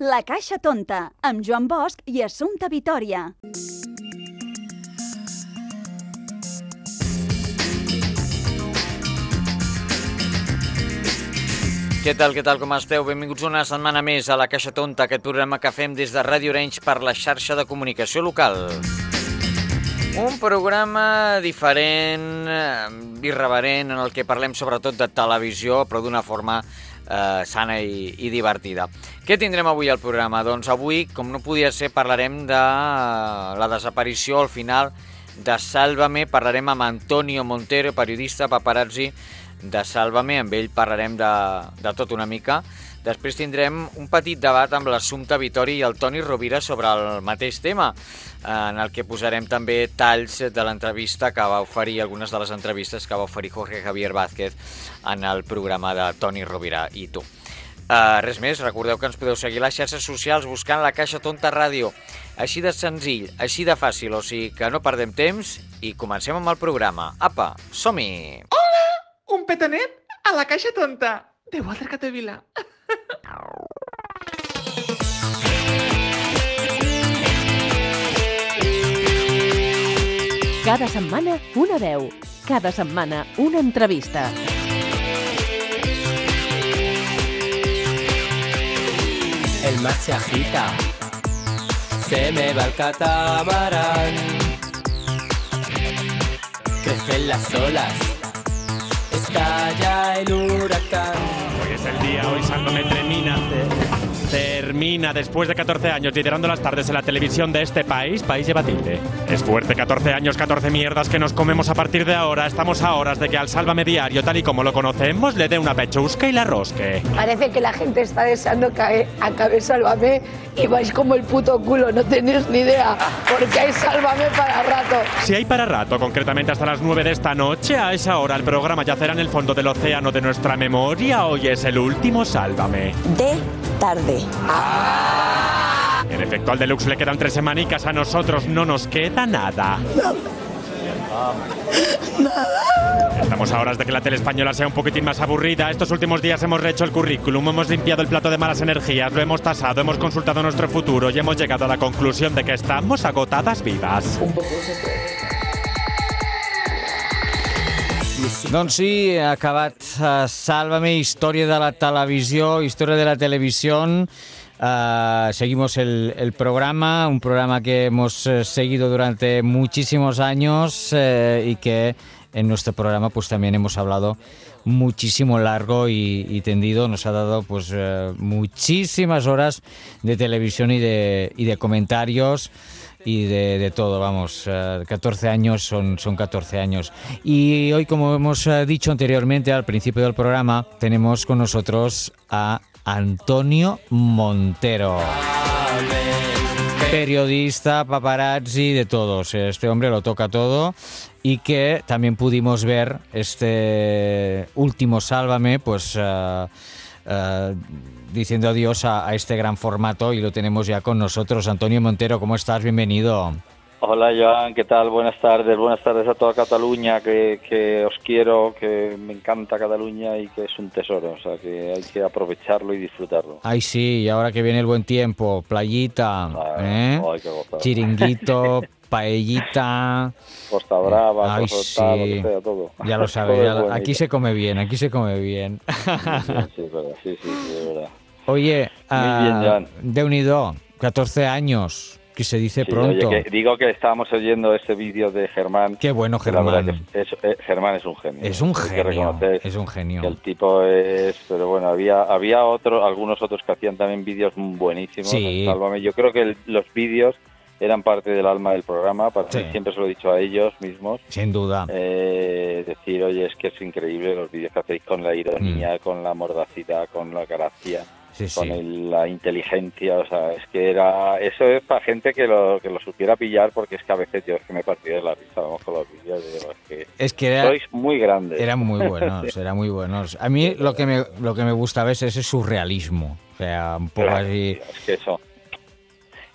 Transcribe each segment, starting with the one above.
La Caixa Tonta, amb Joan Bosch i Assumpta Vitoria. Què tal, què tal, com esteu? Benvinguts una setmana més a La Caixa Tonta, aquest programa que fem des de Ràdio Orenys per la xarxa de comunicació local. Un programa diferent, eh, irreverent, en el que parlem sobretot de televisió, però d'una forma eh, sana i, i divertida. Què tindrem avui al programa? Doncs avui, com no podia ser, parlarem de la desaparició al final de Sálvame, parlarem amb Antonio Montero, periodista, paparazzi, de Sálvame, amb ell parlarem de, de tot una mica. Després tindrem un petit debat amb l'Assumpta Vitori i el Toni Rovira sobre el mateix tema, en el que posarem també talls de l'entrevista que va oferir, algunes de les entrevistes que va oferir Jorge Javier Vázquez en el programa de Toni Rovira i tu. Uh, res més, recordeu que ens podeu seguir a les xarxes socials buscant la Caixa Tonta Ràdio. Així de senzill, així de fàcil, o sigui que no perdem temps i comencem amb el programa. Apa, som-hi! Hola, un petanet a la caixa tonta de Walter Catevila. Cada setmana una veu, cada setmana una entrevista. El mar se agita, se me va el catamarán. Crecen las olas, estalla el huracán. Es el día, hoy Sálvame termina. Termina después de 14 años liderando las tardes en la televisión de este país, país debatible. Es fuerte, 14 años, 14 mierdas que nos comemos a partir de ahora. Estamos a horas de que al Sálvame Diario, tal y como lo conocemos, le dé una pechusca y la rosque. Parece que la gente está deseando que acabe Sálvame y vais como el puto culo, no tenéis ni idea, porque hay Sálvame para rato. Si hay para rato, concretamente hasta las 9 de esta noche, a esa hora el programa yacerá en el fondo del océano de nuestra memoria. Hoy es el último Sálvame. De tarde. En efecto, al Deluxe le quedan tres semanicas, a nosotros no nos queda nada. Estamos a horas de que la tele española sea un poquitín más aburrida. Estos últimos días hemos rehecho el currículum, hemos limpiado el plato de malas energías, lo hemos tasado, hemos consultado nuestro futuro y hemos llegado a la conclusión de que estamos agotadas vivas. Doncs sí, ha acabat uh, Sálvame, història de la televisió, història de la televisió. Uh, seguimos el, programa, un programa que hemos uh, seguido durante muchísimos años y que en nuestro programa pues también hemos hablado muchísimo largo y, y tendido, nos ha dado pues muchísimas horas de televisión y de, y de comentarios y de, todo, vamos, uh, 14 años son, son 14 años. Y hoy, como hemos uh, dicho anteriormente al principio del programa, tenemos con nosotros a Antonio Montero. Periodista, paparazzi, de todos. Este hombre lo toca todo y que también pudimos ver este último Sálvame, pues... Uh, diciendo adiós a, a, este gran formato y lo tenemos ya con nosotros. Antonio Montero, ¿cómo estás? Bienvenido. Hola Joan, ¿qué tal? Buenas tardes, buenas tardes a toda Cataluña, que, que, os quiero, que me encanta Cataluña y que es un tesoro, o sea que hay que aprovecharlo y disfrutarlo. Ay sí, y ahora que viene el buen tiempo, playita, Ay, ¿eh? ay, qué gozada. chiringuito, paellita. Costa Brava, Ay, sí. lo que sea, todo. Ya lo sabes, ya lo- aquí se come bien, aquí se come bien. Sí, sí, verdad, sí, sí, verdad. Oye, Joan. de unido, 14 años, que se dice Sí, pronto. oye, que digo que estábamos oyendo ese vídeo de Germán. Qué bueno, Germán. es- es- eh, Germán es un genio. Es un genio, es un genio. que el tipo es, pero bueno, había había otros, algunos otros que hacían también vídeos buenísimos. Sí. Sálvame. Yo creo que el- los vídeos eran parte del alma del programa. Para Sí. mí siempre se lo he dicho a ellos mismos. Sin duda. Eh, decir, oye, es que es increíble los vídeos que hacéis con la ironía, con la mordacidad, con la gracia, Mm. Sí, con sí. el- la inteligencia. O sea, es que era. Eso es para gente que lo, que lo supiera pillar, porque es que a veces yo es que me partía de la risa, vamos, con los vídeos. que Es que era, sois muy grandes. eran muy buenos, eran muy buenos. A mí lo que me, lo que me gusta a veces es su surrealismo. O sea, un poco Claro, así. es que eso.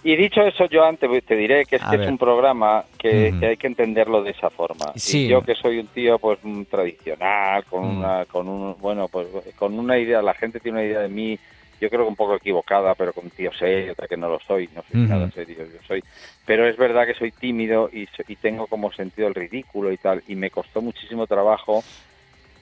Y dicho eso, yo antes te diré que es, A que ver. es un programa que, hay que entenderlo de esa forma. Sí. Y yo que soy un tío pues mm, tradicional, con Mm. una, con un, bueno, pues con una idea, la gente tiene una idea de mí yo creo que un poco equivocada, pero con tío serio, otra que no lo soy, no soy nada serio, yo soy. Pero es verdad que soy tímido y, y tengo como sentido el ridículo y tal, y me costó muchísimo trabajo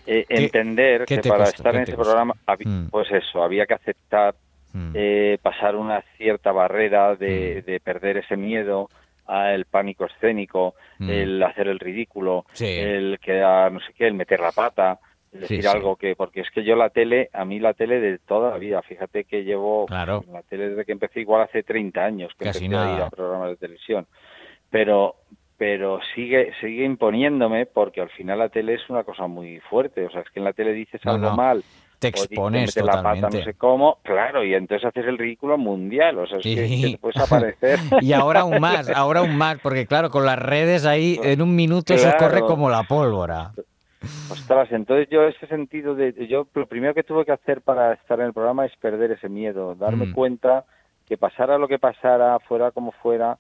eh, ¿Qué- entender qué que para costó? estar ¿Qué en te ese costó? programa, Mm. pues eso, había que aceptar Mm. eh, pasar una cierta barrera de, de perder ese miedo al pánico escénico, Mm. el hacer el ridículo, Sí. el quedar no sé qué, el meter la pata, el decir sí. algo que, porque es que yo la tele, a mí la tele de toda la vida, fíjate que llevo Claro. la tele desde que empecé igual hace 30 años que Casi empecé a ir nada. a programas de televisión, pero pero sigue sigue imponiéndome porque al final la tele es una cosa muy fuerte, o sea, es que en la tele dices No, algo no. mal Te expones metes la pata totalmente. no sé cómo, claro, y entonces haces el ridículo mundial, o sea, es que, Sí. que te puedes aparecer. Y ahora aún más, ahora aún más, porque claro, con las redes ahí en un minuto eso Claro. corre como la pólvora. Ostras, entonces yo ese sentido de yo lo primero que tuve que hacer para estar en el programa es perder ese miedo, darme Mm. cuenta que pasara lo que pasara, fuera como fuera,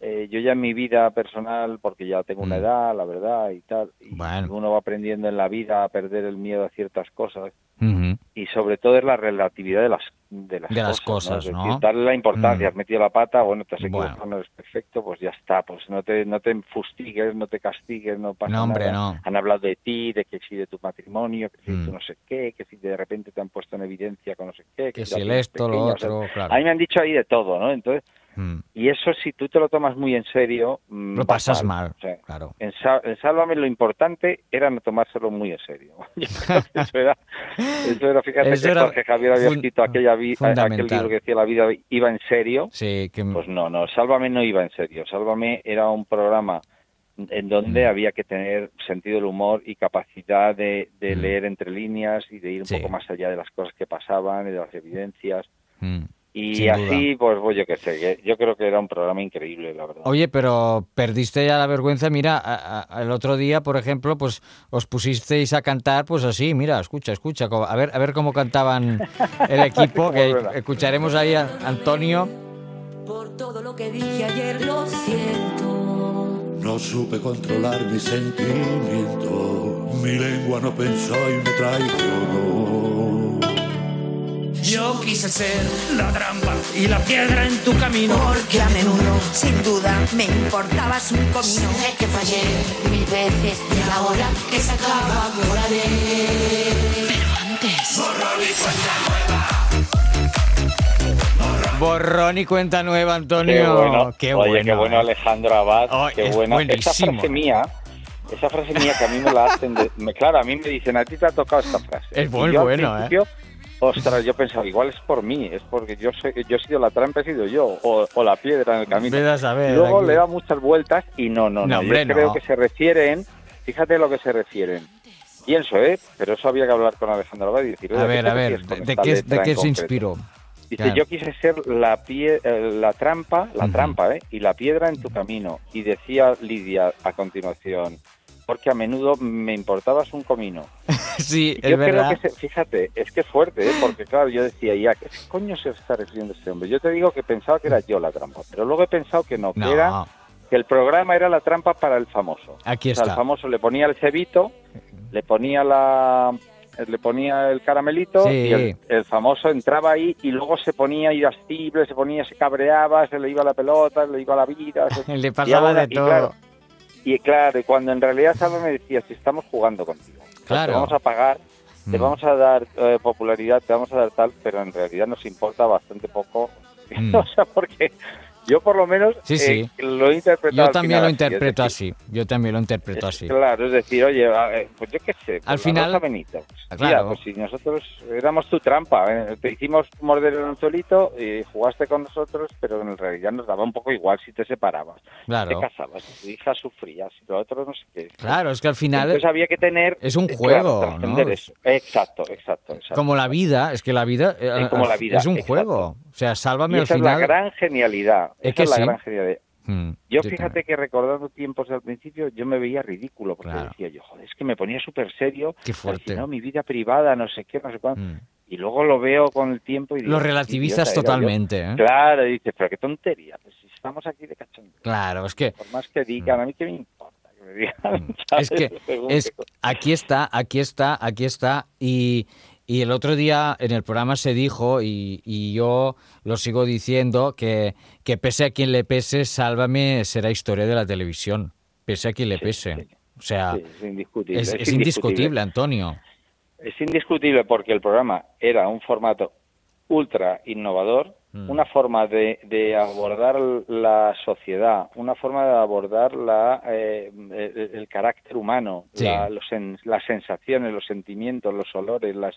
eh, yo ya en mi vida personal, porque ya tengo una Mm. edad, la verdad y tal, y Bueno. uno va aprendiendo en la vida a perder el miedo a ciertas cosas Y sobre todo es la relatividad de las de las De las cosas, darle la importancia, Mm. has metido la pata, bueno, te has Bueno. equivocado, no eres perfecto, pues ya está, pues no te no te fustigues, no te castigues, no pasa No, hombre, nada. no. Han hablado de ti, de que si de tu matrimonio, que si Mm. tú no sé qué, que si de repente te han puesto en evidencia con no sé qué, Que si si el esto, lo pequeña, o sea, otro, claro. A mí me han dicho ahí de todo, ¿no? Entonces, Mm. y eso si tú te lo tomas muy en serio, mm, Lo pasas mal, O sea, claro. en, Sá- en Sálvame lo importante era no tomárselo muy en serio. Eso era, eso era fíjate Eso que era Jorge Javier había escrito aquella aquel libro que decía la vida iba en serio. Sí, que Pues no, no, Sálvame no iba en serio. Sálvame era un programa en donde Mm. había que tener sentido del humor y capacidad de, de Mm. leer entre líneas y de ir un Sí. poco más allá de las cosas que pasaban y de las evidencias. Y Sin así, pues, pues yo qué sé, yo creo que era un programa increíble, la verdad. Oye, pero perdiste ya la vergüenza. Mira, a- a- el otro día, por ejemplo, pues os pusisteis a cantar, pues así, mira, escucha, escucha, a ver, a ver cómo cantaban el equipo, que escucharemos ahí a Antonio. Por todo lo que dije ayer lo siento. No supe controlar mis sentimientos. Mi lengua no pensó y me traicionó. Yo quise ser la trampa y la piedra en tu camino. Porque a menudo, sin duda, me importabas un comino. Sé que fallé mil veces y ahora que se acaba. Pero antes. Borrón y cuenta nueva. Borrón y cuenta nueva, Antonio. Qué bueno, Qué Oye, bueno, qué bueno eh. Alejandro Abad, Oh, qué es buena. Esa frase mía, esa frase mía que a mí me la hacen, de- me, claro, a mí me dicen, a ti te ha tocado esta frase. Es muy bueno, ¿eh? Ostras, yo pensaba, igual es por mí, es porque yo soy, yo he sido la trampa, he sido yo, o, o la piedra en el camino. A luego aquí. le da muchas vueltas y no, no, no. No, yo creo no. que se refieren, fíjate lo que se refieren. Pienso, ¿eh? Pero eso había que hablar con Alejandro Abad y decir, A ver, ¿qué a ver, ¿de qué, de qué se inspiró? Dice, Claro. yo quise ser la, pie, eh, la trampa, la trampa, ¿eh? Y la piedra en tu camino. Y decía Lidia a continuación, porque a menudo me importabas un comino. Sí, Y es yo verdad. creo que, se- fíjate, es que es fuerte, ¿eh? Porque claro, yo decía, ya, ¿qué coño se está refiriendo este hombre? Yo te digo que pensaba que era yo la trampa, pero luego he pensado que no, que era que el programa era la trampa para el famoso. Aquí O sea, está. el famoso le ponía el cebito, le ponía la le ponía el caramelito Sí. y el, el famoso entraba ahí y luego se ponía irascible, se ponía, se cabreaba, se le iba la pelota, le iba la vida. se- Le pasaba de todo. claro, y claro, cuando en realidad Salva me decía, si estamos jugando contigo, Claro. te vamos a pagar, te Mm. vamos a dar eh, popularidad, te vamos a dar tal, pero en realidad nos importa bastante poco. Mm. o sea, porque yo por lo menos Sí, eh, sí. lo he interpretado. Yo también lo así, interpreto decir, así. Yo también lo interpreto así. Claro, es decir, oye, ver, pues yo qué sé, Al la final- Benito. pues, Ah, claro. pues si nosotros éramos tu trampa, ¿eh? te hicimos morder el anzuelito y jugaste con nosotros, pero en realidad nos daba un poco igual si te separabas, si Claro. te casabas, si tu hija sufría, si lo otro no sé qué. Claro, es que al final Entonces había que tener... es un eh, juego, claro, ¿no? eso. Exacto, exacto, exacto. como la vida, es que la vida, eh, Es como la vida, es un exacto. juego. O sea, sálvame Y al esa final. es la gran genialidad. Es esa que es la sí. gran genialidad. Mm, Yo fíjate que recordando tiempos al principio yo me veía ridículo porque Claro. decía yo, joder, es que me ponía súper serio. Qué fuerte. así, no, mi vida privada, no sé qué, no sé cuánto. Mm. Y luego lo veo con el tiempo y digo, Lo "Qué relativizas idiota era yo". totalmente, ¿eh? Claro, y dices, pero qué tontería, pues si estamos aquí de cachondeo. Claro, es que Por más que digan, a mí qué me importa que me digan. Mm. es que es aquí está, aquí está, aquí está y Y el otro día en el programa se dijo, y, y yo lo sigo diciendo, que, que pese a quien le pese, Sálvame será historia de la televisión. Pese a quien le pese. O sea, Sí, es indiscutible. es, es es indiscutible, Antonio. Es indiscutible porque el programa era un formato ultra innovador. Una forma de, de abordar la sociedad, una forma de abordar la, eh, el, el carácter humano, Sí. la- los las sensaciones, los sentimientos, los olores, las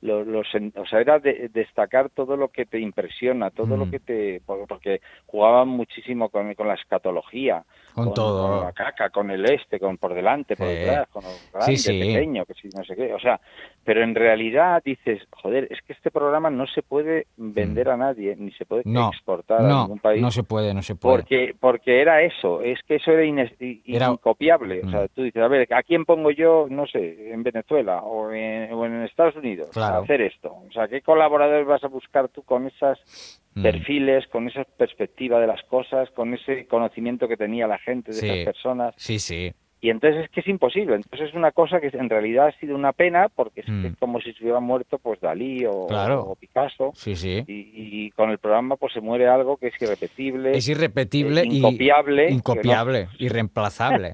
los, o sea, era de- destacar todo lo que te impresiona, todo lo Mm. que te... por- Porque jugaban muchísimo con, con la escatología, Con todo. con la caca, con el este, con por delante, por Sí. detrás, con lo grande, Sí, sí. pequeño, que si no sé qué. O sea, pero en realidad dices, joder, es que este programa no se puede vender a nadie, ni se puede Mm. No, exportar a ningún país. no se puede, no se puede. Porque, porque era eso, es que eso era, ines- Era- incopiable. O Mm. sea, tú dices, a ver, ¿a quién pongo yo, no sé, en Venezuela o en, o en Estados Unidos Claro. a hacer esto? O sea, ¿qué colaboradores vas a buscar tú con esos Mm. perfiles, con esa perspectiva de las cosas, con ese conocimiento que tenía la gente de Sí. esas personas? Sí, sí. Y entonces es que es imposible. Entonces es una cosa que en realidad ha sido una pena porque es que Mm. es como si se hubiera muerto pues Dalí o, Claro. o Picasso. Sí, sí. Y, y con el programa pues se muere algo que es irrepetible. Es irrepetible eh, y incopiable, no- incopiable, irreemplazable.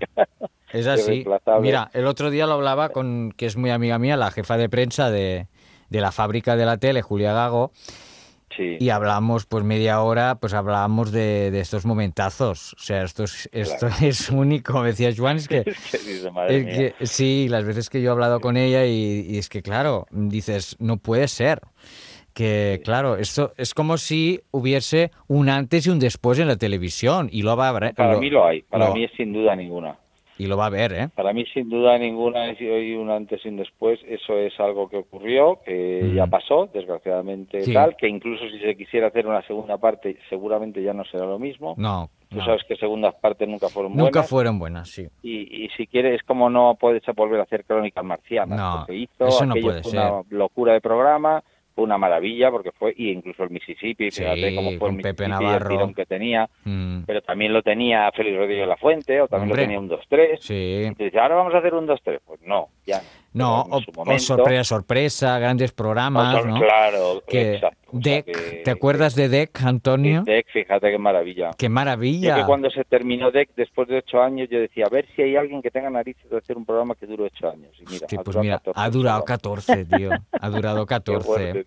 Es así. Irreemplazable. Mira, el otro día lo hablaba con, que es muy amiga mía, la jefa de prensa de, de la fábrica de la tele, Julia Gago, Sí. y hablamos pues media hora, pues hablábamos de, de estos momentazos. O sea, esto es, esto es único, me decía Juan, es que... Es que dice, madre es mía. que- sí, las veces que yo he hablado con ella y, y es que, claro, dices, no puede ser. Que, claro, esto es como si hubiese un antes y un después en la televisión. Y lo. Para mí lo hay, para lo- mí es sin duda ninguna. Y lo va a haber, ¿eh? Para mí sin duda ninguna es hoy un antes y un después. Eso es algo que ocurrió, que ya pasó, desgraciadamente Sí. tal, que incluso si se quisiera hacer una segunda parte seguramente ya no será lo mismo. No. Tú no. sabes que segundas partes nunca fueron Nunca buenas. fueron buenas, sí. Y, y si quieres, es como no puedes volver a hacer crónicas marcianas. No, hizo, eso no puede fue ser. una locura de programa, una maravilla, porque fue, y incluso el Mississippi, Sí, fíjate cómo fue el con Pepe Mississippi, Navarro. el tirón que tenía, Mm. pero también lo tenía Félix Rodríguez de la Fuente, o también Hombre. lo tenía un 2-3. Sí. Y te dice, ahora vamos a hacer un 2-3. Pues no, ya. No, o, sorpresa, sorpresa, grandes programas, ¿no? Claro, Que exacto. O sea Deck, que- ¿te acuerdas de Deck, Antonio? Deck, fíjate qué maravilla. Qué Yo maravilla. que cuando se terminó Deck, después de ocho años, yo decía, a ver si hay alguien que tenga narices de hacer un programa que dure ocho años. Y mira, ha pues mira, 14 ha durado programas. 14, tío. Ha durado 14. fuerte,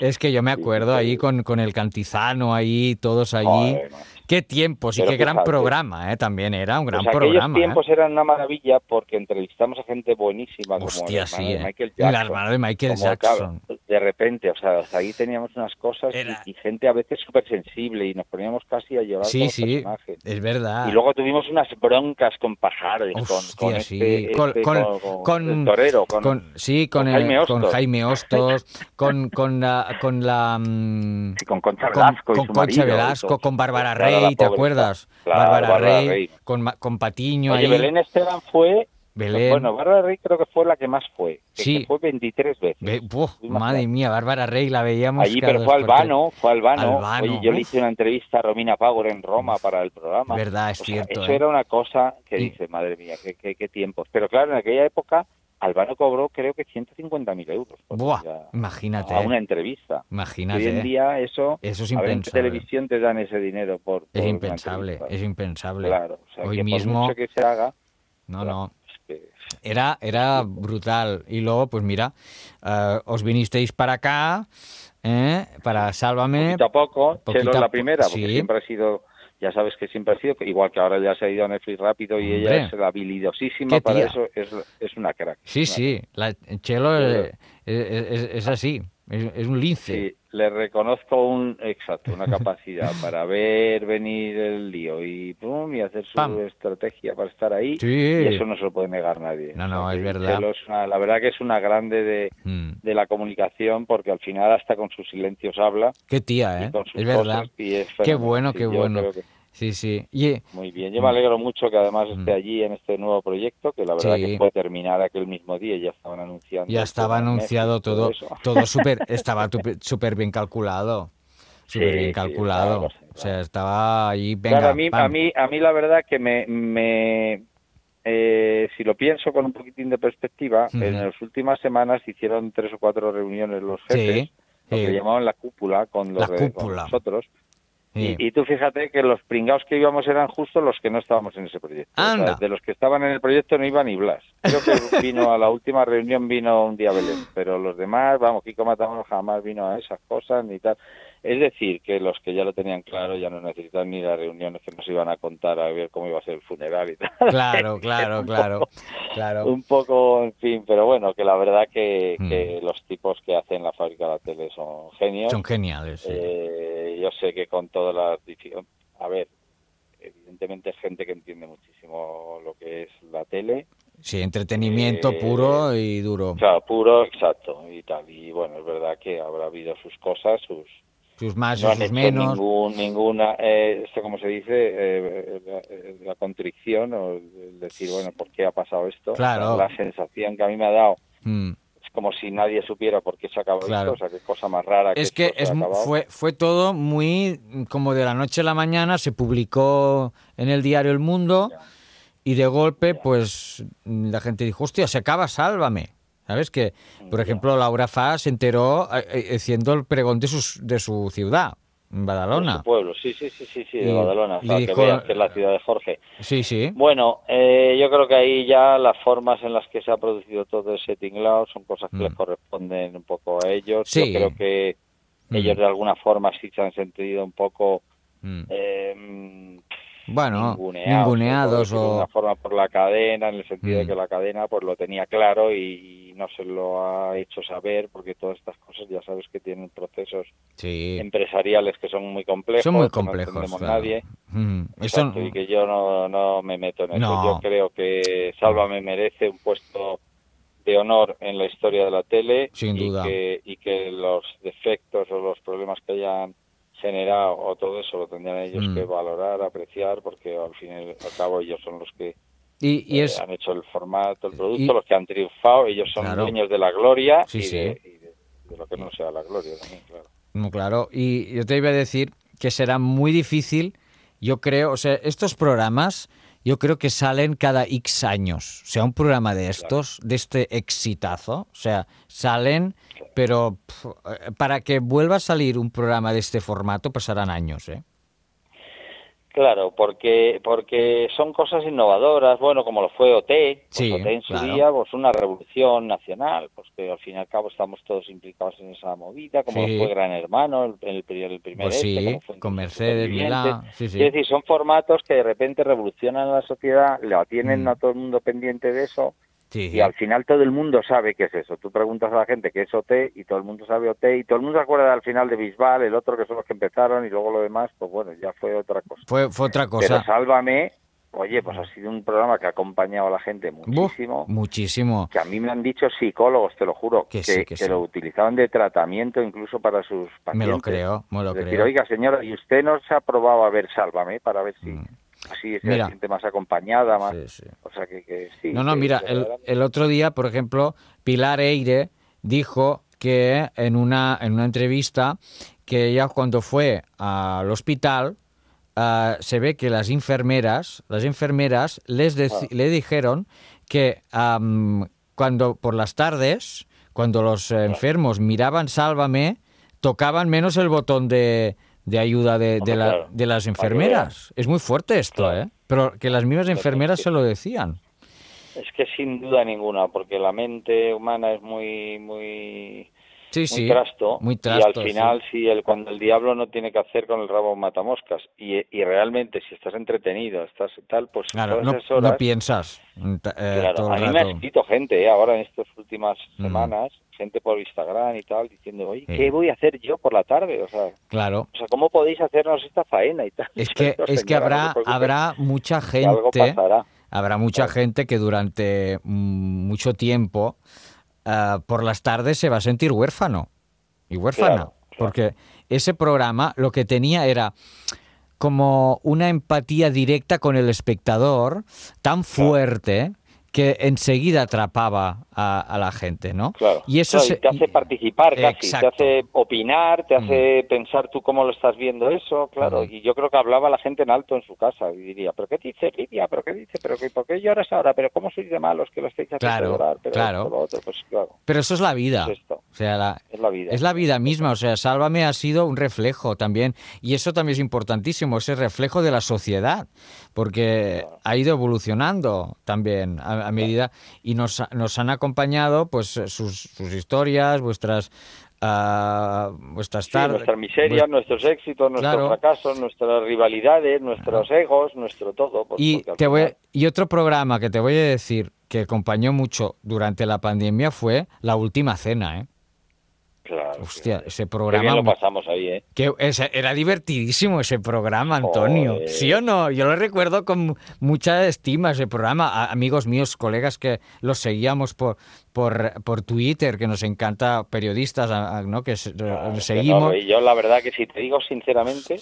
Es que yo me acuerdo ahí con, con el Cantizano ahí, todos allí. Joder. Qué tiempos y qué gran programa, ¿eh? También era un gran Pues programa. ¿eh? tiempos eran una maravilla porque entrevistamos a gente buenísima como Hostia, hermano sí, de ¿eh? Michael El Jackson. hermano de Michael como, Jackson. claro, de repente, o sea, ahí teníamos unas cosas y- y, gente a veces súper sensible y nos poníamos casi a llorar Sí, con los sí, personajes. es verdad. Y luego tuvimos unas broncas con Pajares, con, Hostia, con sí. este, Con- este- con- con- con- el torero, con, sí, con, con Jaime con Hostos. Jaime Hostos, con, con la... Con, la, mm, con Concha con- Velasco y con su Concha marido Velasco, con Bárbara la Rey, ¿te acuerdas? claro, Bárbara, Bárbara Rey, Rey. Con, Patiño Oye, ahí. Belén Esteban fue... Belén. Bueno, Bárbara Rey creo que fue la que más fue. que- Sí. que fue 23 veces. Madre mía, Bárbara Rey la veíamos Allí, pero fue. Albano, fue Albano. Albano, Oye, yo le hice una entrevista a Romina Power en Roma para el programa. Verdad, es O sea, cierto, Eso ¿eh? era una cosa que Y- dice, madre mía, qué, qué, qué tiempos. Pero claro, en aquella época, Albano cobró creo que 150.000 euros. por Buah, ir a- imagínate. A ¿eh? una entrevista. Imagínate. Hoy en ¿eh? día eso, Eso es a ver en impensable. televisión te dan ese dinero por, por Es impensable, es impensable. Claro, o sea, Hoy que por mismo... mucho que se haga, No, no. es que- Era, era brutal. Y luego, pues mira, eh, os vinisteis para acá, ¿eh? para Sálvame. poquito a poco, Poquito Chelo a la primera, porque sí. siempre ha sido, ya sabes que siempre ha sido, igual que ahora ya se ha ido a Netflix rápido y Hombre. ella es la habilidosísima para eso, es, es una crack. Sí, Una sí, la Chelo es, es- es así, es, es un lince. Sí, le reconozco un exacto, una capacidad para ver venir el lío y pum, y hacer su Pam. estrategia para estar ahí. Sí. Y eso no se lo puede negar nadie. No, no, es verdad. La verdad que es una grande de, Mm. de la comunicación porque al final hasta con sus silencios habla. Qué tía, ¿eh? y con sus Es verdad. cosas, y es Qué bueno, qué bueno. Sí, sí. Y, Muy bien, yo me alegro mucho que además esté allí en este nuevo proyecto, que la verdad Sí. que fue terminar aquel mismo día y ya estaban anunciando. ya estaba anunciado todo, todo súper, estaba súper bien calculado. Súper Sí, bien sí, calculado. claro, O sea, estaba ahí, venga, Claro, a mí, a mí, a mí la verdad que me, me, eh, si lo pienso con un poquitín de perspectiva, en las últimas semanas hicieron tres o cuatro reuniones los jefes, lo que llamaban la cúpula con, los La de- con cúpula. nosotros. Sí. Y, y tú fíjate que los pringados que íbamos eran justo los que no estábamos en ese proyecto. O sea, Anda. de los que estaban en el proyecto no iba ni Blas. Creo que vino a la última reunión, vino un día Belén, pero los demás, vamos, Kiko Matamoros jamás vino a esas cosas ni tal. Es decir, que los que ya lo tenían claro ya no necesitaban ni las reuniones que nos iban a contar a ver cómo iba a ser el funeral y tal. Claro, claro, claro, poco- claro. Un poco, en fin, pero bueno, que la verdad que, Mm. que los tipos que hacen la fábrica de la tele son genios. Son geniales. sí. Eh, yo sé que con todas las... difi- A ver, evidentemente es gente que entiende muchísimo lo que es la tele. Sí, entretenimiento eh, puro y duro. O sea, puro, exacto, y tal. Y bueno, es verdad que habrá habido sus cosas, sus... Sus más no y sus menos. ningún, ninguna, eh, esto como se dice, eh, la, eh, la contrición o el decir, bueno, ¿por qué ha pasado esto? Claro. La sensación que a mí me ha dado Mm. Como si nadie supiera por qué se acabó Claro. esto, o sea, qué cosa más rara Es que, es, fue, fue todo muy como de la noche a la mañana, se publicó en el diario El Mundo y de golpe pues la gente dijo, hostia, se acaba, sálvame. ¿Sabes? Que, por ejemplo, Laura Fa se enteró eh, eh, haciendo el pregón de, sus, de su ciudad, Badalona. su pueblo, sí, sí, sí, sí, sí, de Badalona, para que veas que es la ciudad de Jorge. Sí, sí. Bueno, eh, yo creo que ahí ya las formas en las que se ha producido todo ese tinglao son cosas que Mm. les corresponden un poco a ellos. Sí. Yo creo que Mm. ellos de alguna forma sí se han sentido un poco Mm. eh, Bueno, ninguneados, ninguneados por decirlo de o... alguna forma por la cadena, en el sentido de Mm. que la cadena pues lo tenía claro y, y no se lo ha hecho saber, porque todas estas cosas ya sabes que tienen procesos Sí. empresariales que son muy complejos, Son muy que no complejos, entendemos claro. nadie. Mm, eso- Exacto, y que yo no, no me meto en eso. No. Yo creo que Sálvame merece un puesto de honor en la historia de la tele Sin y duda. que, y que los defectos o los problemas que hayan generado o todo eso lo tendrían ellos Mm. que valorar, apreciar, porque al fin y al cabo ellos son los que Y, y eh, han hecho el formato, el producto, y- los que han triunfado, ellos son Claro. dueños de la gloria Sí, y, sí. De, y de- de lo que no sea la gloria también, claro. No, claro. Y yo te iba a decir que será muy difícil, yo creo, o sea, estos programas, yo creo que salen cada X años. O sea, un programa de estos, de este exitazo, o sea, salen, pero eh, para que vuelva a salir un programa de este formato pasarán años, ¿eh? Claro, porque porque son cosas innovadoras, bueno, como lo fue OT, pues Sí, OT en su claro. día, pues una revolución nacional, pues que al fin y al cabo estamos todos implicados en esa movida, como Sí. lo fue Gran Hermano, el, el, el primer Pues este, sí, como fue con Mercedes Supervivientes. Milá, sí, sí. Es decir, son formatos que de repente revolucionan a la sociedad, le tienen Mm. a todo el mundo pendiente de eso, Sí, y al final todo el mundo sabe qué es eso. Tú preguntas a la gente qué es OT y todo el mundo sabe OT y todo el mundo se acuerda al final de Bisbal, el otro que son los que empezaron y luego lo demás, pues bueno, ya fue otra cosa. Fue, fue otra Pero cosa. Sálvame, oye, pues ha sido un programa que ha acompañado a la gente muchísimo. muchísimo. Que a mí me han dicho psicólogos, te lo juro, Que que, sí, que que sí. lo utilizaban de tratamiento incluso para sus pacientes. Me lo creo, me lo Es decir, creo. oiga, señora, ¿y usted no se ha probado a ver Sálvame para ver si Mm. Así se Mira. siente más acompañada, más... Sí, sí. O sea, que, que sí. No, no, que mira, el, el otro día, por ejemplo, Pilar Eire dijo que en una, en una entrevista que ella cuando fue al hospital ah, se ve que las enfermeras, las enfermeras les deci- le dijeron que cuando por las tardes, cuando los eh, enfermos miraban Sálvame, tocaban menos el botón de, de ayuda de, de Hombre, la- claro. de las enfermeras. Es muy fuerte esto, Claro. ¿eh? Pero que las mismas enfermeras se lo decían. Es que sin duda ninguna, porque la mente humana es muy muy Sí, muy sí. trasto, Muy y trasto, al final si el cuando el diablo no tiene que hacer con el rabo matamoscas y, y realmente si estás entretenido, estás tal, pues Claro, no, esas horas, no piensas eh, claro, todo a mí me ha escrito gente eh, ahora en estas últimas Mm. semanas, gente por Instagram y tal, diciendo, oye. ¿qué voy a hacer yo por la tarde? O sea, Claro. o sea ¿cómo podéis hacernos esta faena y tal? Es que, es que señora, habrá, habrá mucha algo gente, pasará. habrá mucha gente que durante mm, mucho tiempo ah, por las tardes se va a sentir huérfano y huérfana. Claro. Porque ese programa lo que tenía era como una empatía directa con el espectador tan fuerte que enseguida atrapaba a, a la gente, ¿no? Claro. Y eso Claro, se- y te hace participar casi, Exacto. Mm. te hace opinar, te hace pensar tú cómo lo estás viendo eso, claro. Y yo creo que hablaba la gente en alto en su casa y diría, ¿pero qué dice Lidia? ¿Pero qué dice? ¿Pero qué, por qué lloras ahora? ¿Pero cómo sois de malos que lo estáis haciendo llorar? Pero claro. esto, otro, pues claro, Pero eso es la vida. Es esto. O sea, la, es la vida. Es la vida misma, o sea, Sálvame ha sido un reflejo también, y eso también es importantísimo, ese reflejo de la sociedad, porque ha ido evolucionando también a, a medida, y nos, nos han acompañado pues sus, sus historias, vuestras... ah, vuestras Sí, tardes, nuestras miserias, nuestros éxitos, nuestros Claro. fracasos, nuestras rivalidades, nuestros egos, nuestro todo. pues, Y, te voy, final- y otro programa que te voy a decir que acompañó mucho durante la pandemia fue La Última Cena, ¿eh? Claro, Hostia, ese programa... bien lo pasamos ahí, ¿eh? Que ese- era divertidísimo ese programa, Antonio. Joder. ¿Sí o no? Yo lo recuerdo con mucha estima ese programa. A- amigos míos, colegas que los seguíamos por, por, por Twitter, que nos encanta, periodistas, a- a- ¿no? Que se- Que seguimos. no, y yo la verdad que si te digo sinceramente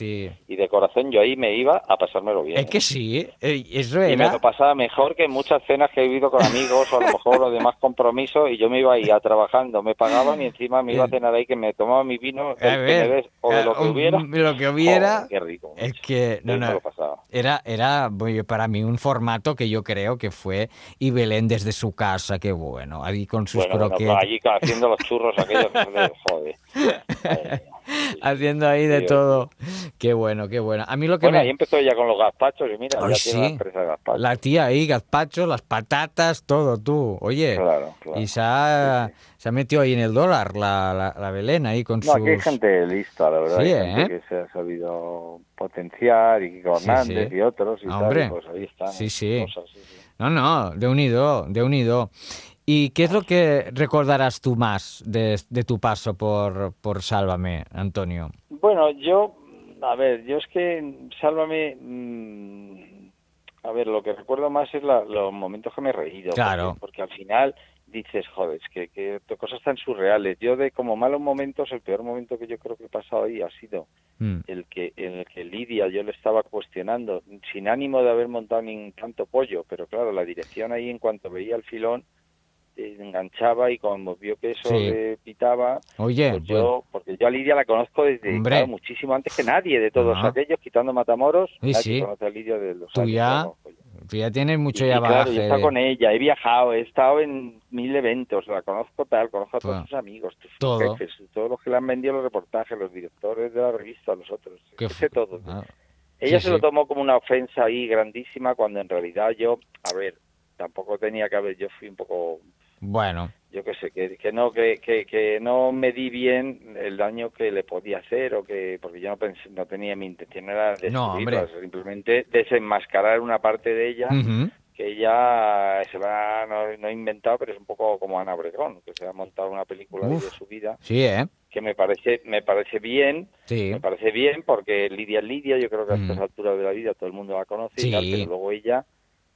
y de corazón, yo ahí me iba a pasármelo bien. Es que sí, eh, eso Y me era. lo pasaba mejor que en muchas cenas que he vivido con amigos o a lo mejor o de más compromiso y yo me iba ahí a trabajando, me pagaban y encima me iba a cenar ahí que me tomaba mi vino A que ver, me des, o de lo que hubiera. lo que hubiera. Joder, qué rico. Es que, no, no, era, era bueno, para mí un formato que yo creo que fue, y Belén desde su casa, qué bueno, ahí con sus Bueno, bueno, croquetas. allí haciendo los churros aquellos, joder. haciendo ahí de Sí, todo. Qué bueno, qué bueno. A mí lo que Bueno, me... ahí empezó ya con los gazpachos y mira, Ay, ya tiene la empresa de gazpachos. La tía ahí, gazpacho, las patatas, todo, tú. Oye, Claro, claro. y se ha, se ha metido ahí en el dólar la, la, la Belén ahí con No, sus... aquí hay gente lista, la verdad. Sí, hay gente ¿eh? que se ha sabido potenciar y Sí, Hernández y otros y tal, Hombre. y pues ahí están. Sí, sí. cosas, sí, sí. No, no, de unido, de unido. ¿Y qué es lo que recordarás tú más de, de tu paso por, por Sálvame, Antonio? Bueno, yo, a ver, yo es que, sálvame, mm, a ver, lo que recuerdo más es la- los momentos que me he reído. Claro. Porque, porque al final dices, joder, es que, que cosas tan surreales. Yo de como malos momentos, el peor momento que yo creo que he pasado ahí ha sido Mm. el que en el que Lidia yo le estaba cuestionando sin ánimo de haber montado ni tanto pollo pero claro la dirección ahí en cuanto veía el filón enganchaba y cuando vio que eso Sí. le pitaba Oye, pues yo porque yo a Lidia la conozco desde claro, muchísimo antes que nadie de todos Ajá. aquellos quitando Matamoros nadie sí. a Lidia de los tú años ya, tú ya tienes mucho Y, ya y claro, yo he estado de- con ella, he viajado, he estado en mil eventos, la conozco tal, conozco a todos Bueno, sus amigos, sus todo. jefes, todos los que le han vendido los reportajes, los directores de la revista, los otros, que todo. Ah, Ella sí, se lo tomó como una ofensa ahí grandísima cuando en realidad yo, a ver, tampoco tenía que haber, yo fui un poco, Bueno, yo qué sé, que, que no que, que, que no medí bien el daño que le podía hacer o que, porque yo no pensé, no tenía mi intención era No, simplemente desenmascarar una parte de ella que ella se va, no, no he inventado, pero es un poco como Ana Obregón, que se ha montado una película Uf. de su vida, sí, ¿eh? que me parece, me parece bien, Sí. me parece bien porque Lidia es Lidia, yo creo que a Mm. estas alturas de la vida todo el mundo la conoce y Sí. tal, pero luego ella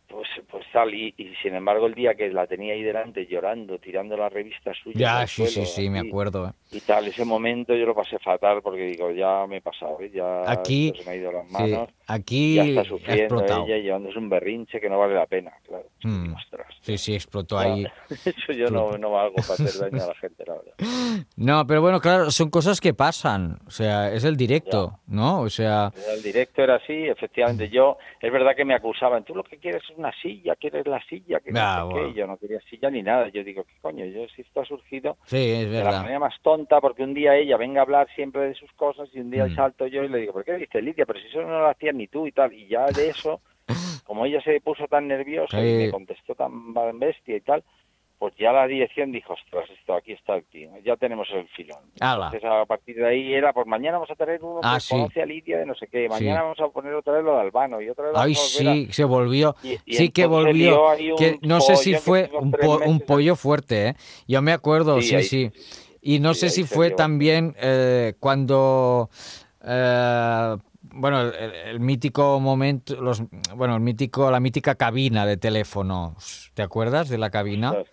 pues pues tal y, y sin embargo el día que la tenía ahí delante llorando, tirando la revista suya Ya, sí, sí, suelo, sí, me así, acuerdo. y tal, ese momento yo lo pasé fatal porque digo, ya me he pasado, ¿eh? ya Aquí, se me ha ido las sí, manos, aquí ya está sufriendo explotado. ella llevándose un berrinche que no vale la pena, claro. Mm. Sí, sí, explotó Claro, ahí. Eso yo no, no valgo para hacer daño a la gente, la verdad. No, pero bueno, claro, son cosas que pasan. O sea, es el directo, ¿no? O sea, El directo era así, efectivamente. Yo, es verdad que me acusaban, tú lo que quieres es una silla, quieres la silla, que no Ah, sé qué. bueno. Yo no quería silla ni nada. Yo digo, ¿qué coño? Yo, si esto ha surgido sí, es de la verdad. manera más tonta, porque un día ella venga a hablar siempre de sus cosas y un día Mm. salto yo y le digo, ¿por qué dices Lidia? Pero si eso no lo ni tú y tal. Y ya de eso, como ella se puso tan nerviosa y me contestó tan bestia y tal, pues ya la dirección dijo, ostras, esto, aquí está el tío, ya tenemos el filón. Entonces a partir de ahí era, pues mañana vamos a tener uno Ah, que sí. conoce a Lidia de no sé qué, mañana Sí. vamos a poner otra vez lo de Albano y otra vez Ay, sí, se volvió. Y- y sí que volvió. Que no sé si fue un, pollo fuerte, ¿eh? Yo me acuerdo, Sí, sí, ahí sí. Y no sé si fue también eh, cuando. eh, bueno, el, mítico momento, los, bueno, el mítico, la mítica cabina de teléfonos, ¿te acuerdas de la cabina? Lo-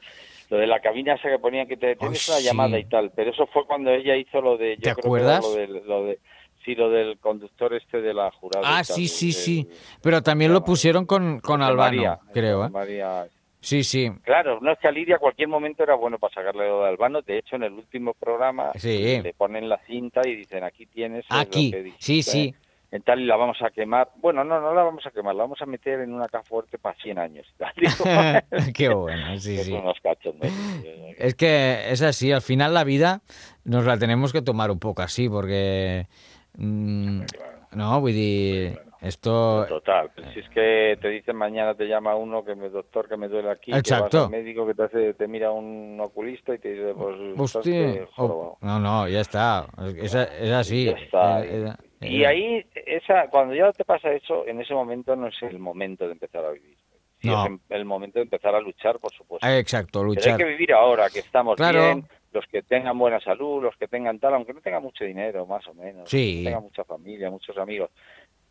Lo de la cabina esa que ponían que te tienes una sí. llamada y tal, pero eso fue cuando ella hizo lo de... Yo ¿Te creo acuerdas? Lo de, lo de, sí, lo del conductor este de la jurada. Ah, tal, sí, sí, sí. Pero también lo pusieron con, con Albano, María, creo, ¿eh? María, Sí, sí. Claro, no es que a Lidia cualquier momento era bueno para sacarle lo de Albano. De hecho, en el último programa Sí. le ponen la cinta y dicen aquí tienes. es lo Aquí, que sí, dijiste, sí. En tal y la vamos a quemar. Bueno, no, no la vamos a quemar, la vamos a meter en una caja fuerte para 100 años. Qué bueno, sí, que sí. Es que es así, al final la vida nos la tenemos que tomar un poco así, porque... mm, no, voy a decir, esto... Total, pues si es que te dicen mañana te llama uno que me doctor que me duele aquí, que Exacto. vas al médico que te hace, te mira un oculista y te dice pues Hostia, que oh, no, no, ya está, es, es así. Ya está. Eh, eh, Y ahí, esa, cuando ya te pasa eso, en ese momento no es el momento de empezar a vivir. Sí, No. es el momento de empezar a luchar, por supuesto. eh, exacto, Pero hay luchar. que vivir ahora, que estamos Claro. bien, los que tengan buena salud, los que tengan tal, aunque no tengan mucho dinero, más o menos, Sí. que tengan mucha familia, muchos amigos,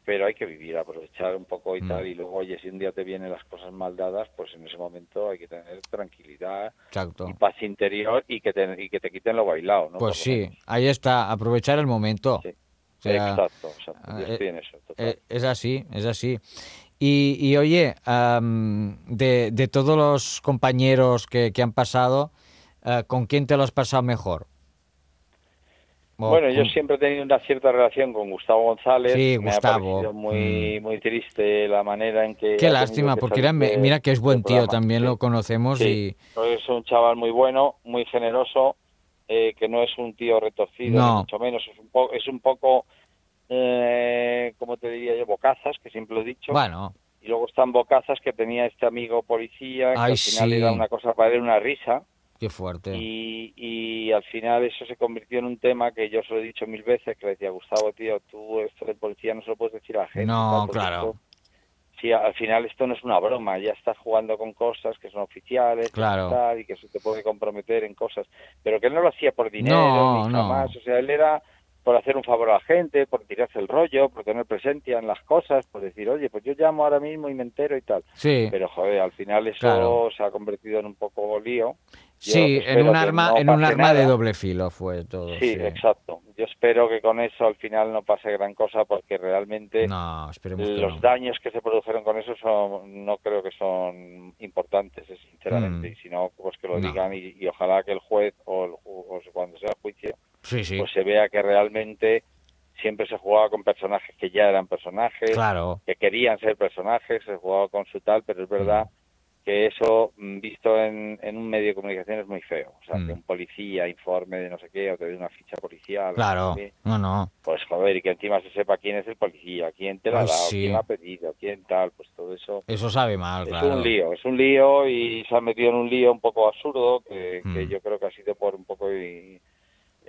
pero hay que vivir, aprovechar un poco y Mm. tal, y luego, oye, si un día te vienen las cosas mal dadas, pues en ese momento hay que tener tranquilidad Exacto. y paz interior y que te, y que te quiten lo bailado, ¿no? Pues Por sí, ahí está, aprovechar el momento. O sea, Exacto, exacto, yo estoy en eso, total. es así, es así. Y, y oye, am, de, de todos los compañeros que, que han pasado, eh, ¿con quién te lo has pasado mejor? Bueno, yo siempre he tenido una cierta relación con Gustavo González. Sí, Me Gustavo. ha parecido muy, muy triste la manera en que. Qué lástima, que porque era, de- mira que es buen tío, programa. también Sí. lo conocemos Sí, es un chaval muy bueno, muy generoso, eh, que no es un tío retorcido, No. mucho menos. Es un, po- es un poco, eh, como te diría yo, bocazas, que siempre lo he dicho. bueno, Y luego están bocazas que tenía este amigo policía, que Ay, al final sí. era una cosa para él, una risa. qué fuerte. Y, y al final eso se convirtió en un tema que yo se lo he dicho mil veces, que le decía, Gustavo, tío, tú esto de policía no se lo puedes decir a la gente. No, claro. esto- al final esto no es una broma, ya estás jugando con cosas que son oficiales que Claro. tal, y que eso te puede comprometer en cosas. Pero que él no lo hacía por dinero, No, ni no. jamás. O sea, él era por hacer un favor a la gente, por tirarse el rollo, por tener presencia en las cosas, por decir, oye, pues yo llamo ahora mismo y me entero y tal. Sí. Pero, joder, al final eso Claro. se ha convertido en un poco lío. Sí, en un arma, no en un arma de nada. doble filo fue todo. Sí, exacto. Yo espero que con eso al final no pase gran cosa porque realmente No, los no. daños que se produjeron con eso son, no creo que son importantes, eh, sinceramente. Mm. Y si no, pues que lo No. digan y, y ojalá que el juez o, el o cuando sea el juicio, Sí, sí. pues se vea que realmente siempre se jugaba con personajes que ya eran personajes, Claro. que querían ser personajes, se jugaba con su tal, pero es verdad Mm. Que eso mm, visto en, en un medio de comunicación es muy feo. O sea, Mm. que un policía informe de no sé qué o te dé una ficha policial. Claro. no No, no. pues joder, y que encima se sepa quién es el policía, quién te la ha dado, sí. quién la ha pedido, quién tal, pues todo eso Eso sabe mal, es claro. un lío, es un lío y se ha metido en un lío un poco absurdo que, que Mm. yo creo que ha sido por un poco y,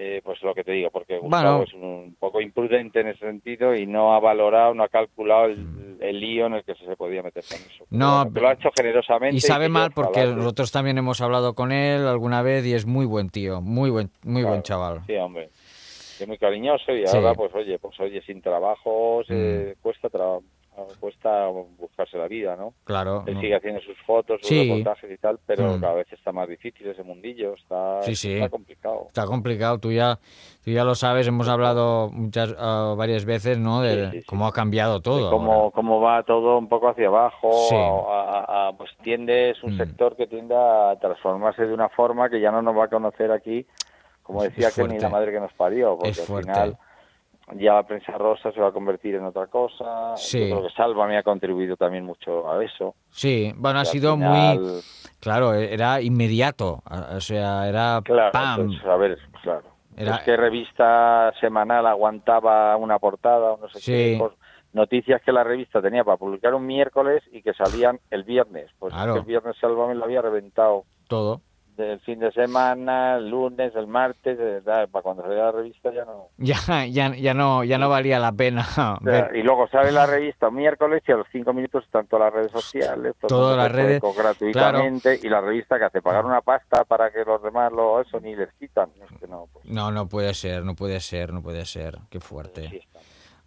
eh, pues lo que te digo, porque Bueno. Gustavo es un poco imprudente en ese sentido y no ha valorado, no ha calculado el, el lío en el que se podía meter con eso. No, bueno, lo ha hecho generosamente. Y sabe mal porque nosotros también hemos hablado con él alguna vez y es muy buen tío, muy buen, muy buen chaval. Sí, hombre. Es muy cariñoso y Sí. ahora, pues oye, pues oye, sin trabajo se Mm. cuesta cuesta buscarse la vida, ¿no? Claro. Él no. sigue haciendo sus fotos, sus Sí. reportajes y tal, pero Mm. cada vez está más difícil ese mundillo, está, Sí, sí. está complicado. Está complicado, tú ya, tú ya lo sabes, hemos hablado muchas, ah, varias veces, ¿no? De Sí, sí, sí. cómo ha cambiado todo. Cómo, cómo va todo un poco hacia abajo, Sí. a- a- a- pues tiende, es un Mm. sector que tiende a transformarse de una forma que ya no nos va a conocer aquí, como decía que ni la madre que nos parió, porque Es al final ya la prensa rosa se va a convertir en otra cosa. Sí. Yo creo que Salva me ha contribuido también mucho a eso. Sí, bueno, ha sido final- muy... Claro, era inmediato, o sea, era Claro, ¡pam! entonces, a ver, claro. Era- Es que revista semanal aguantaba una portada no sé Sí. qué, cos- noticias que la revista tenía para publicar un miércoles y que salían el viernes. Pues es Claro. que el viernes Salva me lo había reventado Todo. Del fin de semana, el lunes, el martes, para cuando salía la revista ya no. Ya, ya, ya, no, ya no valía la pena ver- y luego sale la revista miércoles y a los cinco minutos están todas las redes sociales, el Todas las redes, gratuitamente y la revista que hace pagar una pasta para que los demás lo eso ni les quitan. Es que no, pues, No, no puede ser, no puede ser, no puede ser. Qué fuerte.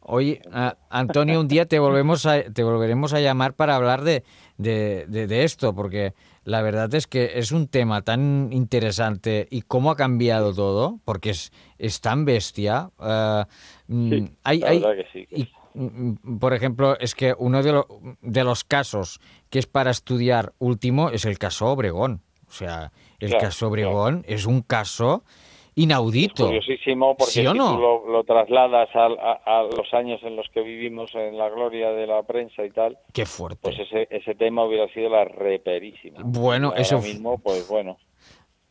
Oye, ah, Antonio, un día te volvemos a, te volveremos a llamar para hablar de, de, de- de esto, porque la verdad es que es un tema tan interesante y cómo ha cambiado todo, porque es, es tan bestia. ah, mm, Sí, hay, la hay- que sí, y, mm, por ejemplo, es que uno de, lo- de los casos que es para estudiar último es el caso Obregón. O sea, el Claro, caso Obregón es un caso inaudito. Curiosísimo porque ¿Sí o si no? tú lo, lo trasladas a, a los años en los que vivimos en la gloria de la prensa y tal, Qué fuerte. pues ese, ese tema hubiera sido la reperísima. Bueno, Ahora eso mismo, pues bueno,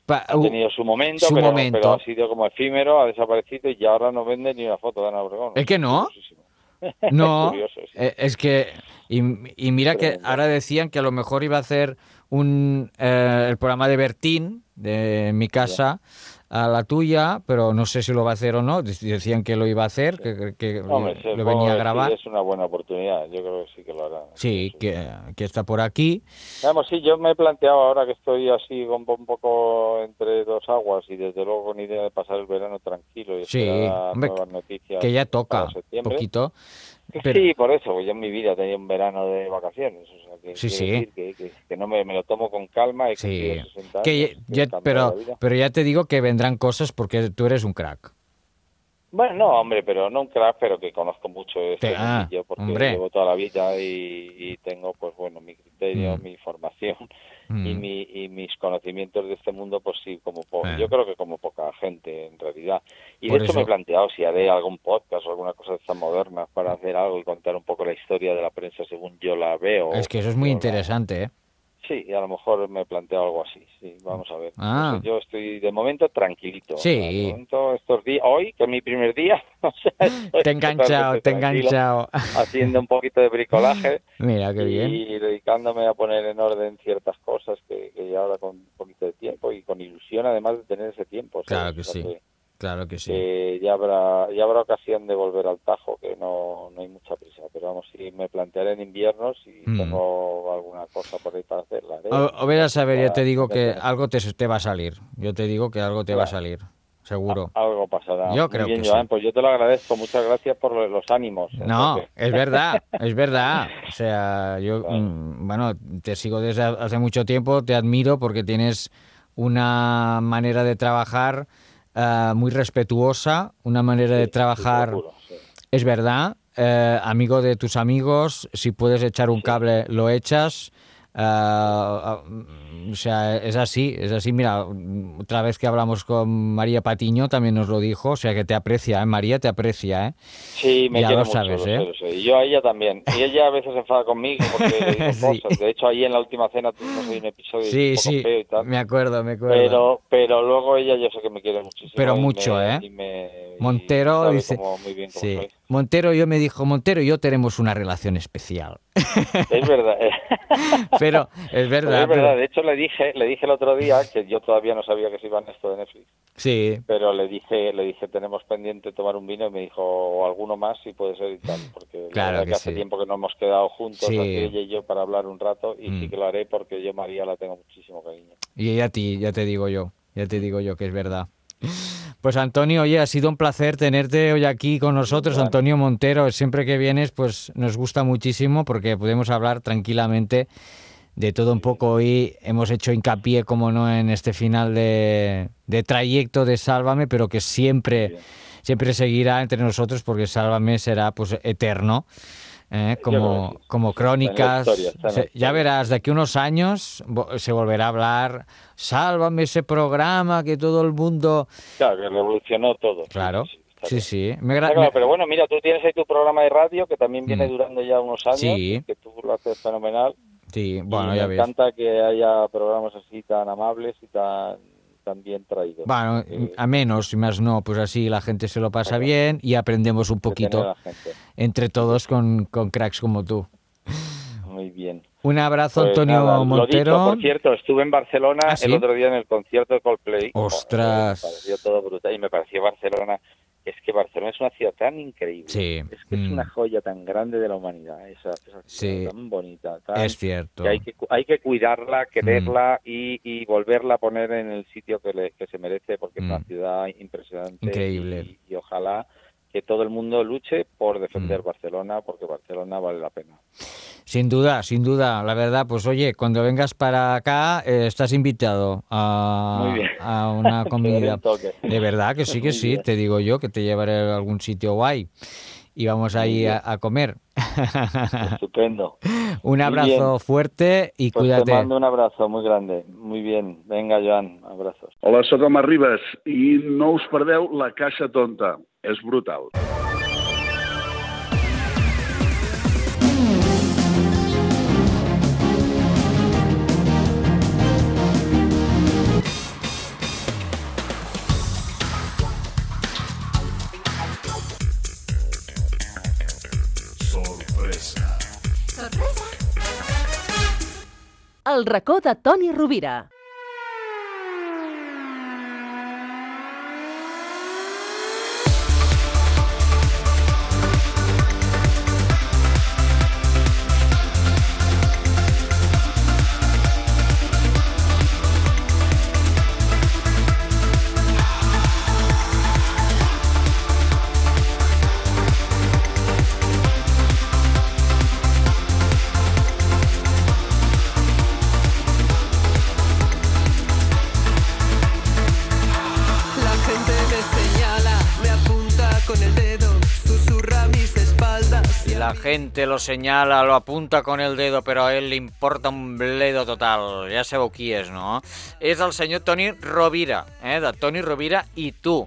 Pa- ha tenido su momento, su pero, momento. pero ha sido como efímero, ha desaparecido y ahora no vende ni una foto de Ana Obregón. ¿Es que no? No, Curioso, sí. eh, es que, y, y mira que ahora decían que a lo mejor iba a hacer un, eh, el programa de Bertín, de mi casa, a la tuya, pero no sé si lo va a hacer o no. Dec- Decían que lo iba a hacer, que, que Hombre, lo venía a sí, grabar. es una buena oportunidad, yo creo que sí que lo hará. Sí, que, que está por aquí. Vamos, sí, yo me he planteado ahora que estoy así un, po- un poco entre dos aguas y desde luego con idea de pasar el verano tranquilo y Sí, esperar hombre, nuevas noticias. que ya toca septiembre. poquito. Pero- Sí, por eso, yo en mi vida tenía un verano de vacaciones. O sea, que Sí, sí. decir que, que- que no me, me lo tomo con calma y Sí, que 60 que años, ya- pero, pero ya te digo que vendrán cosas porque tú eres un crack. Bueno, no, hombre, pero no un crack, pero que conozco mucho este Te- ah, mundillo porque hombre. llevo toda la vida y, y tengo, pues bueno, mi criterio, Mm. mi formación y, Mm. mi, y mis conocimientos de este mundo, pues sí, como po- Eh. yo creo que como poca gente en realidad. Y Por de hecho eso- me he planteado si haré algún podcast o alguna cosa de estas modernas para hacer algo y contar un poco la historia de la prensa según yo la veo. Es que eso es muy Yo la- interesante, ¿eh? Sí, a lo mejor me planteo algo así, sí, vamos a ver. Ah. Yo estoy de momento tranquilito. Sí. De momento estos días, hoy, que es mi primer día, o sea, Te he enganchado, te he enganchado. Haciendo un poquito de bricolaje Mira, qué y bien. dedicándome a poner en orden ciertas cosas que, que ya ahora con un poquito de tiempo y con ilusión además de tener ese tiempo. ¿sabes? Claro que O sea, sí, que- claro que sí. que ya habrá ya habrá ocasión de volver al Tajo, que no, no hay mucha prisa, pero vamos, si me plantearé en inviernos y Mm. tengo alguna cosa por ahí para hacerla. haré. O, o verás a ver, ya te digo que algo te, te va a salir. Yo te digo que algo te va a salir, seguro. Algo pasará. Yo creo bien, que Joan, sí. pues yo te lo agradezco. Muchas gracias por lo- los ánimos. No, Entonces, es verdad, es verdad. O sea, yo, mm, bueno, te sigo desde hace mucho tiempo, te admiro porque tienes una manera de trabajar ah, muy respetuosa, una manera de trabajar, procuro, sí. es verdad, eh, amigo de tus amigos, si puedes echar un cable, lo echas. Ah, mm, o sea, es así, es así. Mira, otra vez que hablamos con María Patiño también nos lo dijo, o sea que te aprecia, ¿eh? María te aprecia, ¿eh? Sí, me Ya quiere lo mucho, sabes, lo ¿eh? sé, lo sé. Y yo a ella también. Y ella a veces se enfada conmigo porque le digo Sí. cosas. De hecho, ahí en la última cena tuvimos un episodio Sí, un poco sí, feo y tal. me acuerdo, me acuerdo. Pero, pero luego ella yo sé que me quiere muchísimo. Pero y mucho, me- ¿eh? y me- y Montero sabe dice, cómo- muy bien cómo sí. soy. Montero yo me dijo, Montero y yo tenemos una relación especial. Es verdad. Pero es Pero verdad, es verdad. pero- De hecho, le dije, le dije el otro día que yo todavía no sabía que se iba en esto de Netflix. sí, pero le dije le dije tenemos pendiente tomar un vino y me dijo o alguno más si puede ser y tal porque la Claro verdad que que hace sí. tiempo que no hemos quedado juntos Sí. ella y yo para hablar un rato y Mm. sí que lo haré porque yo María la tengo muchísimo cariño y a ti, ya te digo yo, ya te digo yo que es verdad. Pues Antonio, oye, ha sido un placer tenerte hoy aquí con nosotros. Antonio Montero. Siempre que vienes, pues nos gusta muchísimo porque podemos hablar tranquilamente de todo un poco. Hoy hemos hecho hincapié, como no, en este final de, de trayecto de Sálvame, pero que siempre, siempre seguirá entre nosotros porque Sálvame será pues eterno. ¿Eh? como, como crónicas. Se- ya verás, de aquí unos años se volverá a hablar, sálvame ese programa que todo el mundo... claro que revolucionó todo Claro, Sí, sí, sí. Me gra- claro, pero bueno mira tú tienes ahí tu programa de radio que también viene Mm. durando ya unos años Sí. que tú lo haces fenomenal Sí, y bueno, ya me ves. encanta que haya programas así tan amables y tan tan bien traídos Bueno, que- a menos y más no, pues así la gente se lo pasa bien y aprendemos un poquito entre todos con, con cracks como tú. muy bien Un abrazo, Pues Antonio nada, lo Montero. dicho, por cierto, estuve en Barcelona ¿Ah, sí? el otro día en el concierto de Coldplay. Ostras. Me pareció todo brutal y me pareció Barcelona. Es que Barcelona es una ciudad tan increíble. Sí, Es que es mm. una joya tan grande de la humanidad. Esa, esa ciudad Sí. tan bonita. tan- Es cierto. que hay, que, hay que cuidarla, quererla y, y volverla a poner en el sitio que, le- que se merece porque es Mm. una ciudad impresionante. Increíble. Y, y ojalá que todo el mundo luche por defender Mm. Barcelona porque Barcelona vale la pena. Sin duda, sin duda. La verdad, pues oye, cuando vengas para acá, eh, estás invitado a, a una comida. De verdad que sí, que sí, te digo yo, que te llevaré a algún sitio guay. Y vamos ahí a, a comer. Estupendo. Un abrazo fuerte y Pues te cuídate. mando un abrazo muy grande. Muy bien. Venga, Joan, abrazos. Hola, sóc Home Ribes i no us perdeu La Caixa Tonta. És brutal. El racó de Toni Rovira. Gente lo señala, lo apunta con el dedo, però a ell li importa un bledo total. Ja sabeu qui és, no? És el senyor Toni Rovira, eh? de Toni Rovira i tu,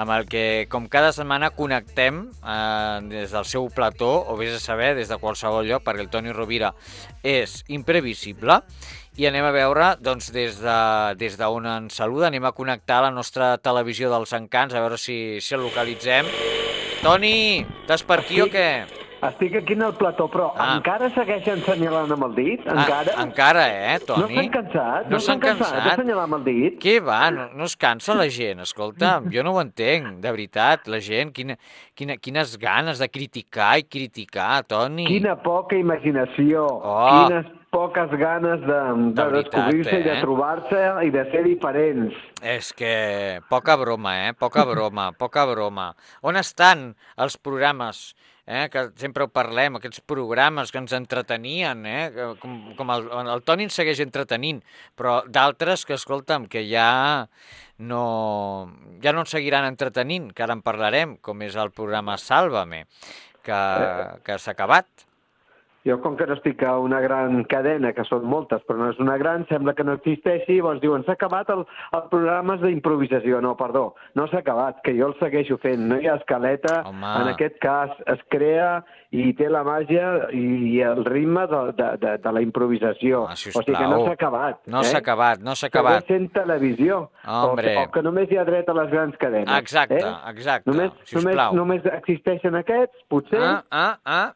amb el que, com cada setmana, connectem eh, des del seu plató, o vés a saber, des de qualsevol lloc, perquè el Toni Rovira és imprevisible, i anem a veure, doncs, des d'on de, des ens saluda, anem a connectar a la nostra televisió dels encants, a veure si, si el localitzem. Toni, estàs per aquí o què? Estic aquí en el plató, però Ah. encara segueixen senyalant amb el dit? Encara? Ah, encara, eh, Toni? No s'han cansat? No No s'han cansat cansat? senyalar amb el dit? Què va? No, no es cansa la gent, escolta, jo no ho entenc, de veritat, la gent, quina, quina, quines ganes de criticar i criticar, Toni. Quina poca imaginació, Oh. quines poques ganes de, de, De descobrir-se i de eh? trobar-se i de ser diferents. És que poca broma, eh? Poca broma, poca broma. On estan els programes eh? que sempre ho parlem, aquests programes que ens entretenien, eh? com, com el, el Toni ens segueix entretenint, però d'altres que, escolta'm, que ja no, ja no ens seguiran entretenint, que ara en parlarem, com és el programa Sálvame, que, que s'ha acabat. Jo, com que no estic a una gran cadena, que són moltes, però no és una gran, sembla que no existeixi, llavors diuen, s'ha acabat el, el programa d'improvisació. No, perdó, no s'ha acabat, que jo el segueixo fent. No hi ha escaleta, Home. en aquest cas es crea i té la màgia i, i el ritme de, de, de, de la improvisació. Ah, o sigui que no s'ha acabat. No eh? s'ha acabat, no s'ha Segueix acabat. sent televisió. Hombre. O, que, o que només hi ha dret a les grans cadenes. Exacte, eh? exacte, Només, només, sisplau. només existeixen aquests, potser, Ah, ah, ah.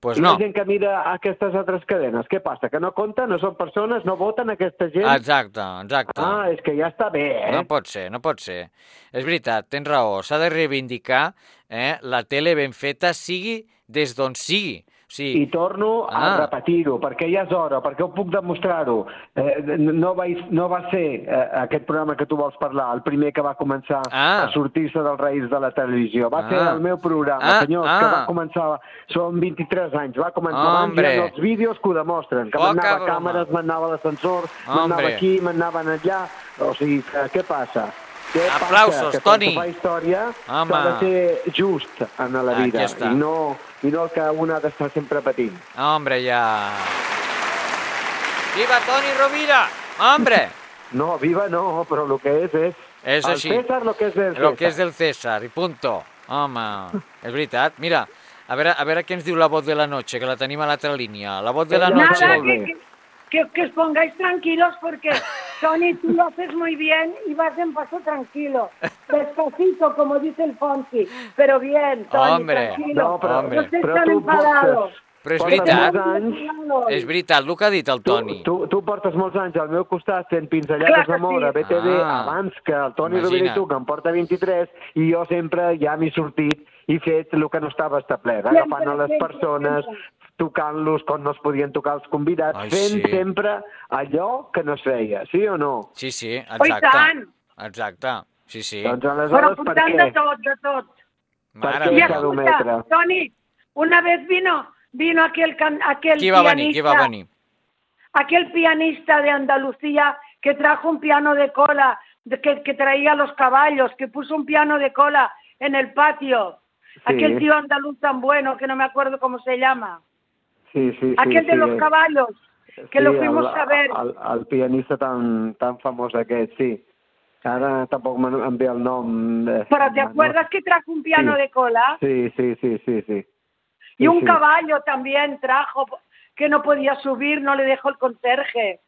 Pues no. la gent que mira aquestes altres cadenes, què passa? Que no compten, no són persones, no voten aquesta gent? Exacte, exacte. Ah, és que ja està bé, eh? No pot ser, no pot ser. És veritat, tens raó, s'ha de reivindicar eh, la tele ben feta, sigui des d'on sigui. Sigui, I torno a Ah. repetir-ho, perquè ja és hora, perquè ho puc demostrar-ho. Eh, no, va, no va ser eh, aquest programa que tu vols parlar el primer que va començar Ah. a sortir-se dels reis de la televisió. Va Ah. ser el meu programa, Ah, senyors, ah. que va començar... Són 23 anys, va començar abans, Hombre. ha els vídeos que ho demostren, que Poca m'anava a càmeres, m'anava a l'ascensor, m'anava aquí, m'anaven allà... O sigui, que, què passa? Què Aplausos, passa? Que Toni. se fa història s'ha de ser just en la vida i no, i no el que un ha d'estar sempre patint. Hombre, ja... Viva Toni Rovira! Hombre! No, viva no, però el que és és... És el així. César lo que és del Lo que César. és del César, i punto. Home, és veritat. Mira, a veure, a veure què ens diu la voz de la noche, que la tenim a l'altra línia. La voz de la noche. Nada, que, que, que, que os pongáis tranquilos porque, Tony, tú lo haces muy bien y vas en paso tranquilo. Despacito, como dice el Fonsi. Pero bien, Tony, Hombre, tranquilo. no, però- no estés però tan tu enfadado. Però és veritat, anys- és veritat, el que ha dit el Toni. Tu, tu portes molts anys al meu costat fent pinzellades d'amor a sí. BTV Ah. abans que el Toni. Rovira i tu, que em porta 23, i jo sempre ja m'he sortit i fet el que no estava establert, Sempre, agafant a les sempre, persones, tocant-los quan no es podien tocar els convidats, Ai, fent sí. sempre allò que no es feia, sí o no? Sí, sí, Oh, exacte. tant! Exacte, sí, sí. Doncs Però aleshores, per què? de tot, de tot. Mare què escucha, metro? Tony, una vez vino, vino aquel, can- aquel Qui va pianista, venir, qui va venir? aquel pianista de Andalucía que trajo un piano de cola, que, que traía los caballos, que puso un piano de cola en el patio. aquel tío andaluz tan bueno que no me acuerdo cómo se llama, Sí, sí, sí. aquel de sí, los eh, caballos, que sí, lo fuimos el, a ver. El, el pianista tan, tan famós aquest, sí. Ara tampoc em ve el nom. eh, Pero ¿te no- acuerdas que trajo un piano Sí. de cola? Sí, sí, sí, sí, sí. Y Sí, un sí. caballo también trajo que no podía subir, no le dejó el conserje.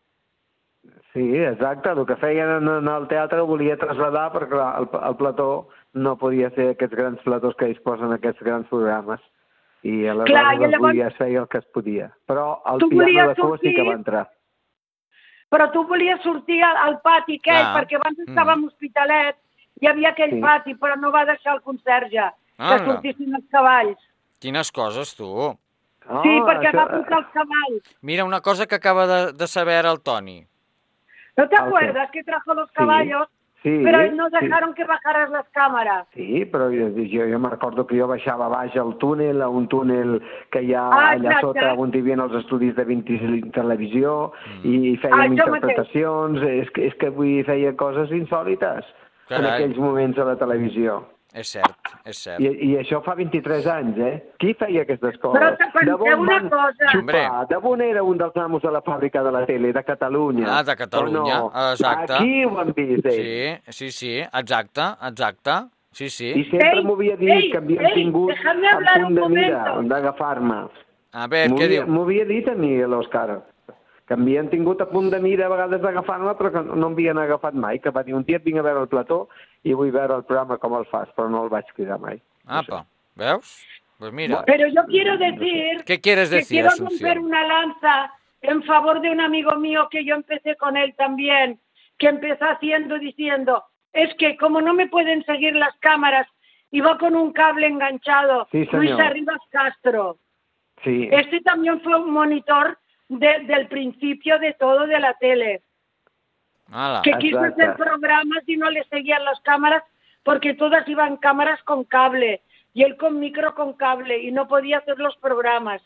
Sí, exacte. El que feien en, en el teatre ho volia traslladar perquè clar, el, el plató no podia ser aquests grans platós que disposen aquests grans programes. I aleshores Clar, i llavors- volia fer el que es podia. Però el Tu piano de cua sí que sortir- va entrar. Però tu volies sortir al, al pati aquell, Clar. perquè abans estàvem a Hospitalet, hi havia aquell Sí. pati, però no va deixar el conserge que Anda. sortissin els cavalls. Quines coses, tu. Ah, sí, perquè va posar els cavalls. Mira, una cosa que acaba de, de saber ara el Toni. ¿No te Ah, ok. acuerdas que trajo los caballos? Sí, pero no sí. dejaron que bajaras las cámaras. Sí, però jo, jo, jo me recordo que jo baixava baix al túnel, a un túnel que hi ha Ah, allà exacte. sota on hi havia els estudis de 20 Televisió Mm. i Ah, fèiem això interpretacions, és que, és que vull feia coses insòlites en Carai. aquells moments a la televisió. És cert, és cert. I, I això fa 23 anys, eh? Qui feia aquestes coses? Però on una cosa. xupar? De on era un dels amos de la fàbrica de la tele? De Catalunya? Ah, de Catalunya, no? exacte. Aquí ho han vist, ells. Sí, sí, sí, exacte, exacte. Sí, sí. I sempre m'ho havia dit ei, que havien ei, tingut hablar punt un de mira momento. d'agafar-me. A veure, què diu? M'ho havia dit a mi, l'Òscar, que m'havien tingut a punt de mira a vegades d'agafar-me, però que no m'havien agafat mai, que va dir un dia vinc a veure el plató i vull veure el programa com el fas, però no el vaig cridar mai. Apa, veus? Pues mira. Pero yo quiero decir ¿Qué quieres que decir, quiero Asunción? romper una lanza en favor de un amigo mío que yo empecé con él también, que empezó haciendo diciendo, es que como no me pueden seguir las cámaras, iba con un cable enganchado, Sí. Luis Arribas Castro. Sí. Este también fue un monitor de- del principio de todo de la tele, Ala. que quiso hacer programas y no le seguían las cámaras porque todas iban cámaras con cable y él con micro con cable y no podía hacer los programas.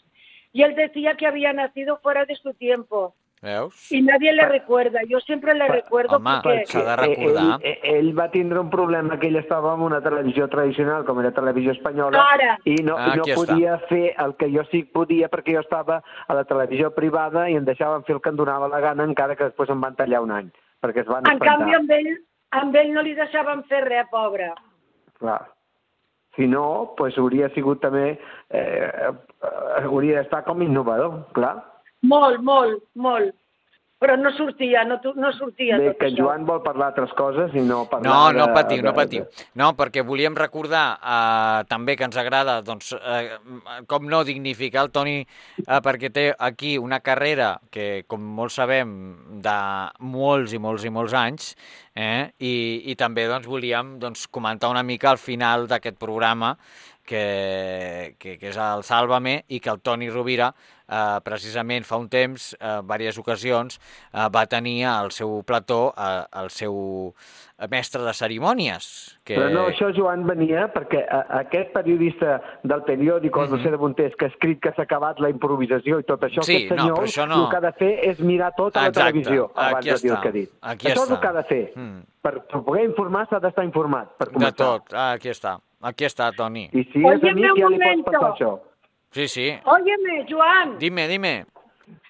Y él decía que había nacido fuera de su tiempo Veus? y nadie le recuerda. Yo siempre le recuerdo home, porque... s'ha de recordar. Ell, ell va tindre un problema que ell estava en una televisió tradicional, com era televisió espanyola, Ara. i no, Ah, i no aquí està. podia fer el que jo sí podia perquè jo estava a la televisió privada i em deixaven fer el que em donava la gana, encara que després em van tallar un any, perquè es van En espantar. canvi, amb ell, amb ell no li deixaven fer res, pobre. Clar. Si no, pues, hauria sigut també... Eh, eh, hauria d'estar com innovador, clar. Molt, molt, molt. Però no sortia, no, no sortia Bé, tot que en això. Joan vol parlar altres coses i no parlar No, no de- patiu, no de- patiu. No, perquè volíem recordar eh, també que ens agrada, doncs, eh, com no dignificar el Toni, eh, perquè té aquí una carrera que, com molts sabem, de molts i molts i molts anys, eh? I, i també doncs, volíem doncs, comentar una mica al final d'aquest programa que, que, que és el Sálvame i que el Toni Rovira eh, precisament fa un temps, eh, diverses ocasions, eh, va tenir al seu plató eh, el seu mestre de cerimònies. Que... Però no, això, Joan, venia perquè a, aquest periodista del periòdic, mm -hmm. no sé de on és, que ha escrit que s'ha acabat la improvisació i tot això. Sí, aquest no, senyor però això no. el que ha de fer és mirar tota la Exacte, televisió abans aquí de dir el està, que ha dit. aquí això és està. el que ha de fer. Mm. Per, per poder informar s'ha d'estar informat, per De començar. tot, ah, aquí està, aquí està, Toni. I si és Óyeme amic, un ja li pots passar això. Sí, sí, Óyeme, Joan, dime, dime.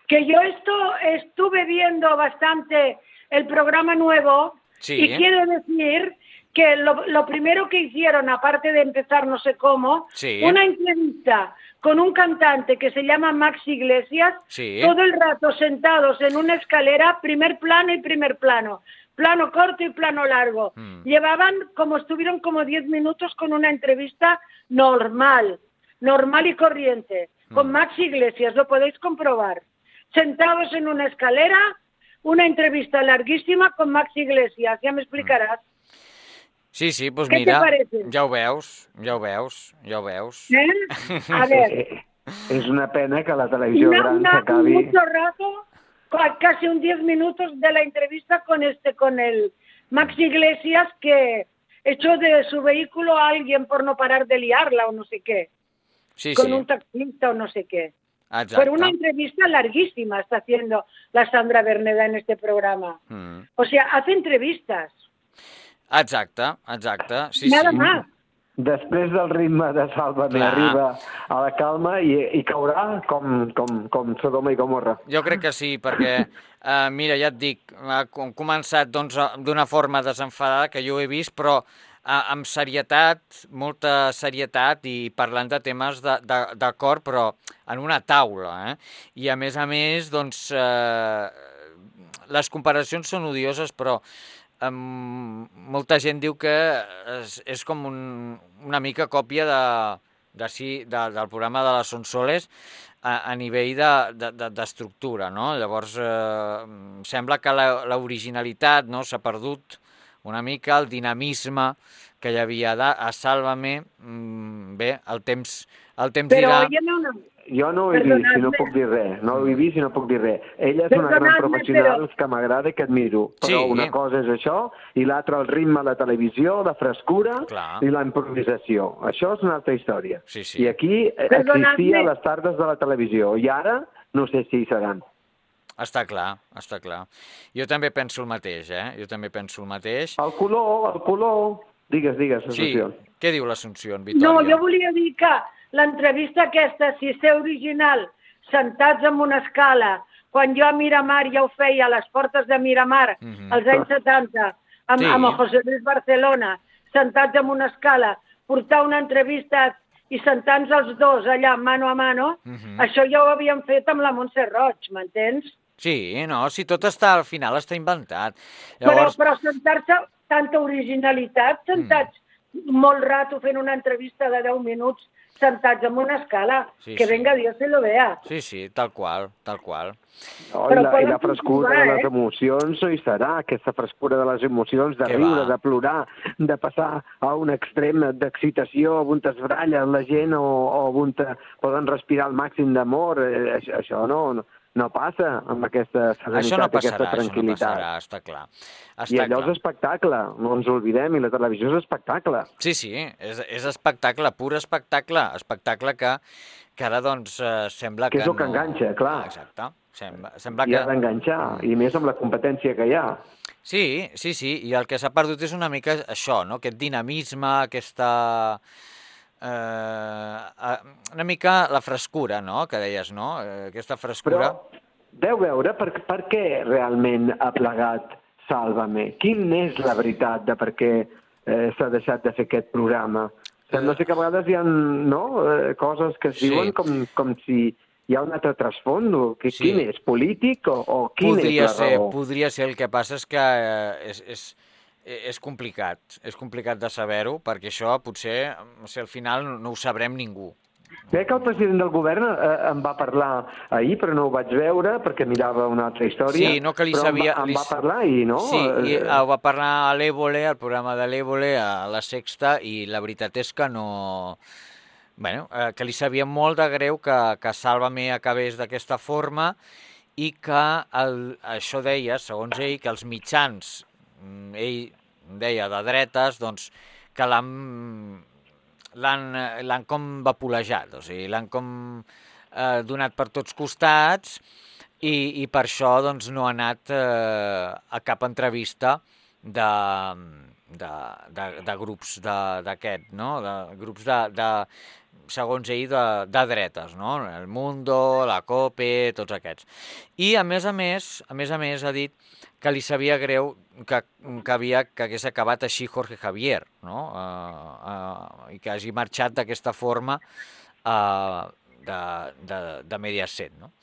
que yo esto estuve viendo bastante el programa nuevo Sí. y quiero decir que lo, lo primero que hicieron, aparte de empezar no sé cómo, Sí. una entrevista con un cantante que se llama Max Iglesias, Sí. todo el rato sentados en una escalera, primer plano y primer plano, plano corto y plano largo. Mm. Llevaban como estuvieron como 10 minutos con una entrevista normal, normal y corriente, con Max Iglesias, lo podéis comprobar. Sentados en una escalera, una entrevista larguísima con Max Iglesias, ya me explicarás. Sí, sí, doncs Què mira, parece? ja ho veus, ja ho veus, ja ho veus. ¿Eh? A ver, És una pena que la televisió una- gran s'acabi... mucho rato, ca- casi un 10 minutos de la entrevista con este, con el Max Iglesias que echó de su vehículo a alguien por no parar de liarla o no sé qué, Sí, con sí, un taxista o no sé qué. exacte. Pero una entrevista larguísima está haciendo la Sandra Berneda en este programa. Mm. O sea, hace entrevistas, Exacte, exacte, sí, nada sí. más. després del ritme de Sálvame Clar. arriba a la calma i, i caurà com, com, com Sodoma i Gomorra. Jo crec que sí, perquè, eh, mira, ja et dic, ha com- començat doncs, d'una forma desenfadada, que jo ho he vist, però amb serietat, molta serietat i parlant de temes de, de, de cor, però en una taula. Eh? I a més a més, doncs, eh, les comparacions són odioses, però um, molta gent diu que és, és com un, una mica còpia de, de, sí, de, del programa de les Sonsoles a, a nivell d'estructura, de, de, no? Llavors, eh, sembla que l'originalitat no s'ha perdut una mica, el dinamisme que hi havia de, a Sálvame, mm, bé, el temps, el temps Però dirà... una... Jo no ho he vist i no puc dir res. No ho he vist i no puc dir res. Ella és una gran professional però- que m'agrada i que admiro. Però Sí. una cosa és això i l'altra el ritme de la televisió, la frescura Clar. i la improvisació. Això és una altra història. Sí, sí. I aquí eh, existia les tardes de la televisió i ara no sé si hi seran. Està clar, està clar. Jo també penso el mateix, eh? Jo també penso el mateix. El color, el color... Digues, digues, Sí, Assumpció. què diu l'Assumpció, No, Vitòria? jo volia dir que l'entrevista aquesta, si ser original, sentats en una escala, quan jo a Miramar ja ho feia a les portes de Miramar, Mhm. als anys 70, amb, Sí. amb el José Luis Barcelona, sentats en una escala, portar una entrevista i sentar-nos els dos allà, mano a mano, Mhm. això ja ho havíem fet amb la Montse Roig, m'entens? Sí, no, si tot està al final està inventat. Llavors... Però, però sentar-se tanta originalitat, sentats molt rato fent una entrevista de 10 minuts, sentats en una escala, Sí, que sí. venga Dios se lo vea. sí, sí, tal qual, tal qual. No, Però i, la, I la frescura de comprovar, les eh? emocions no hi serà, aquesta frescura de les emocions, de Què riure, va? de plorar, de passar a un extrem d'excitació, on es bralla la gent o, o on poden respirar al màxim d'amor. Eh, això, això no, no, no passa amb aquesta serenitat Això no i aquesta passarà, això no tranquil·litat. passarà, està clar. I Està allò clar. és espectacle, no ens oblidem, i la televisió és espectacle. Sí, sí, és, és espectacle, pur espectacle, espectacle que, que ara doncs eh, sembla Que que és el que no... enganxa, clar. Exacte, sembla, sembla I que... ha d'enganxar, i més amb la competència que hi ha. Sí, sí, sí, i el que s'ha perdut és una mica això, no? aquest dinamisme, aquesta... Eh, eh, una mica la frescura, no?, que deies, no? Eh, aquesta frescura... Però deu veure per, per què realment ha plegat Sálvame. Quin és la veritat de per què eh, s'ha deixat de fer aquest programa? Sembla ser que a vegades hi ha no, eh, coses que es Sí. diuen com, com si hi ha un altre trasfond. Que, Sí. Quin és? Polític o, o quin podria és la ser, raó? podria ser, el que passa és que eh, és, és, és complicat, és complicat de saber-ho, perquè això potser, o sigui, al final no ho sabrem ningú. Bé que el president del govern eh, em va parlar ahir, però no ho vaig veure perquè mirava una altra història. Sí, no que li però sabia- Em va, em va parlar ahir, no? Sí, i Eh, ho va parlar a l'Évole, al programa de l'Évole, a la Sexta, i la veritat és que no... Bueno, eh, que li sabia molt de greu que, que Sálvame acabés d'aquesta forma i que el, això deia, segons ell, que els mitjans, ell deia de dretes, doncs, que l'han l'han com vapolejat, o sigui, l'han com eh, donat per tots costats i, i per això doncs, no ha anat eh, a cap entrevista de, de, de, de grups d'aquest, no? de grups de, de segons ell, de, de dretes, no? El Mundo, la COPE, tots aquests. I, a més a més, a més a més, ha dit que li sabia greu que, que, havia, que hagués acabat així Jorge Javier, no? Uh, uh, I que hagi marxat d'aquesta forma uh, de, de, de Mediaset, no?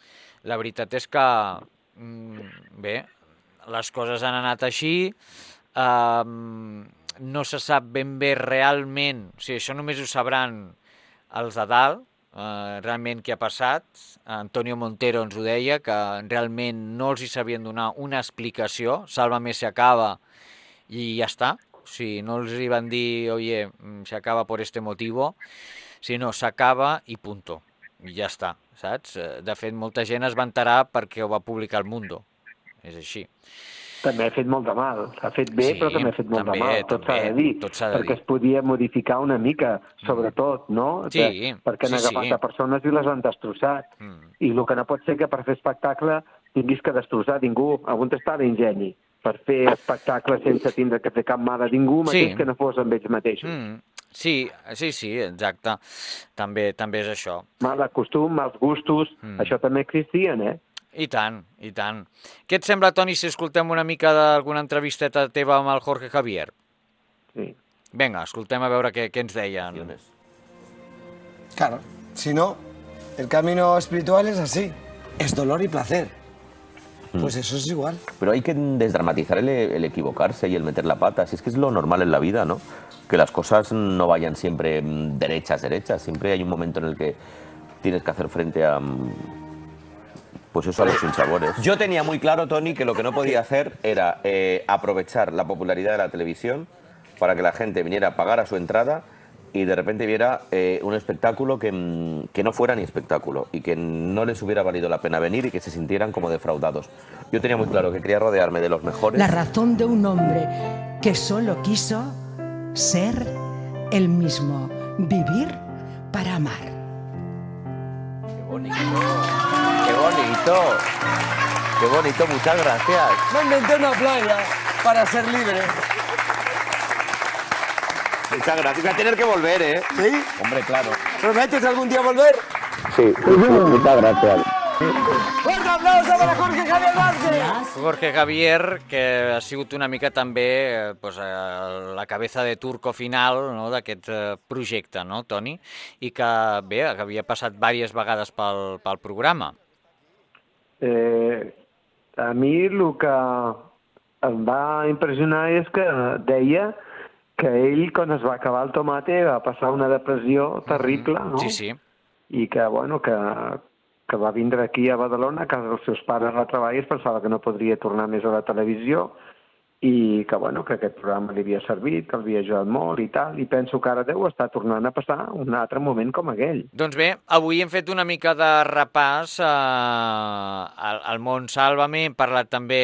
La veritat és que, mm, bé, les coses han anat així, um, no se sap ben bé realment, o sigui, això només ho sabran els de dalt, eh, realment què ha passat. Antonio Montero ens ho deia, que realment no els hi sabien donar una explicació, Sálvame se acaba i ja està. O sigui, no els hi van dir, oye, mm, se acaba por este motivo, sinó s'acaba i punto. I ja està, saps? Eh, De fet, molta gent es va enterar perquè ho va publicar el Mundo. És així. També ha fet molt de mal. Ha fet bé, Sí, però també ha fet molt també, de mal. Tot s'ha de dir. tot de perquè dir. es podia modificar una mica, sobretot, no? Sí, Que- perquè han sí, agafat sí. a persones i les han destrossat. Mm. I el que no pot ser que per fer espectacle tinguis que destrossar ningú. On està l'ingeni? Per fer espectacle sense tindre que fer cap mal a ningú, Sí. mateix que no fos amb ells mateixos. Mm. Sí, sí, sí, exacte. També també és això. Mal costum, mals gustos, Mm. això també existien, eh? I tant, i tant. Què et sembla, Toni, si escoltem una mica d'alguna entrevisteta teva amb el Jorge Javier? Sí. Vinga, escoltem a veure què, què ens deien. Claro, si no, el camino espiritual es así, es dolor y placer. Pues eso es igual. Pero hay que desdramatizar el, el equivocarse y el meter la pata. Si es que es lo normal en la vida, ¿no? Que las cosas no vayan siempre mm, derechas, derechas. Siempre hay un momento en el que tienes que hacer frente a. Pues eso, a los sinsabores. Yo tenía muy claro, Tony, que lo que no podía hacer era eh, aprovechar la popularidad de la televisión para que la gente viniera a pagar a su entrada y de repente viera eh, un espectáculo que, mm, que no fuera ni espectáculo y que no les hubiera valido la pena venir y que se sintieran como defraudados. Yo tenía muy claro que quería rodearme de los mejores. La razón de un hombre que solo quiso ser el mismo, vivir para amar. ¡Qué bonito! ¡Qué bonito! ¡Qué bonito! Muchas gracias. Me inventé una playa para ser libre. Muchas gracias. Voy a tener que volver, ¿eh? ¿Sí? Hombre, claro. ¿Prometes algún día volver? Sí, muchas gracias. ¡Fuerte aplauso para Jorge Javier Vázquez! Jorge Javier, que ha sigut una mica també eh, pues, eh, la cabeza de turco final no, d'aquest eh, projecte, no, Toni? I que, bé, que havia passat diverses vegades pel, pel programa. Eh, a mi el que em va impressionar és que deia que ell, quan es va acabar el tomate, va passar una depressió terrible, no? Sí, sí. I que, bueno, que, que va vindre aquí a Badalona, a casa dels seus pares a treballar, i es pensava que no podria tornar més a la televisió, i que, bueno, que aquest programa li havia servit, que l'havia ajudat molt i tal, i penso que ara deu estar tornant a passar un altre moment com aquell. Doncs bé, avui hem fet una mica de repàs eh, al, món Sálvame, hem parlat també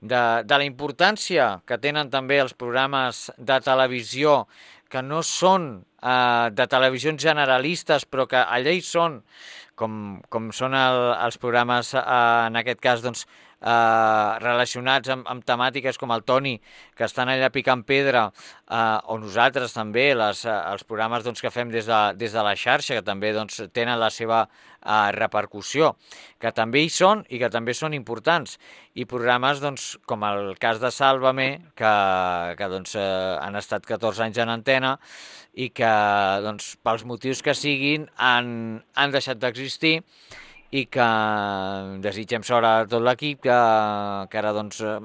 de, de la importància que tenen també els programes de televisió que no són eh, de televisions generalistes, però que allà hi són, com, com són el, els programes, eh, en aquest cas, doncs, eh, relacionats amb, amb temàtiques com el Toni, que estan allà picant pedra, eh, o nosaltres també, les, eh, els programes doncs, que fem des de, des de la xarxa, que també doncs, tenen la seva eh, repercussió, que també hi són i que també són importants. I programes doncs, com el cas de Sálvame, que, que doncs, eh, han estat 14 anys en antena i que doncs, pels motius que siguin han, han deixat d'existir i que desitgem sort a tot l'equip, que, que ara doncs, eh,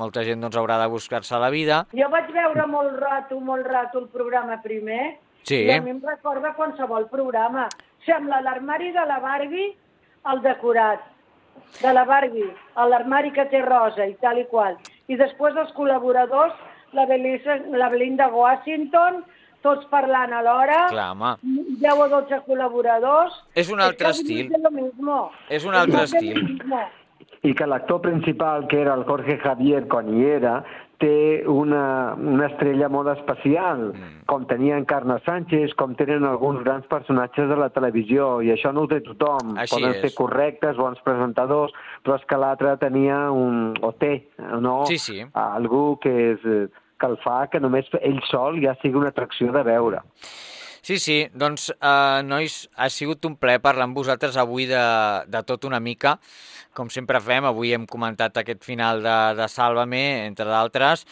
molta gent doncs, haurà de buscar-se la vida. Jo vaig veure molt rato, molt rato el programa primer Sí. i a mi em recorda qualsevol programa. Sembla l'armari de la Barbie el decorat de la Barbie, a l'armari que té rosa i tal i qual. I després els col·laboradors, la, Belisa, la Belinda Washington, tots parlant alhora, Clar, home. 10 o 12 col·laboradors. És un altre Es que estil. es lo mismo. És un altre Es lo estil. mismo. i que l'actor principal, que era el Jorge Javier quan hi era, té una, una estrella molt especial, mm. com tenia en Carme Sánchez, com tenen alguns grans personatges de la televisió, i això no ho té tothom. Així Poden és. ser correctes, bons presentadors, però és que l'altre tenia un... o té, no? Sí, sí. Algú que, és, eh, que el fa que només ell sol ja sigui una atracció de veure. Sí, sí, doncs, eh, nois, ha sigut un plaer parlar amb vosaltres avui de, de tot una mica, com sempre fem, avui hem comentat aquest final de, de Sálvame, entre d'altres,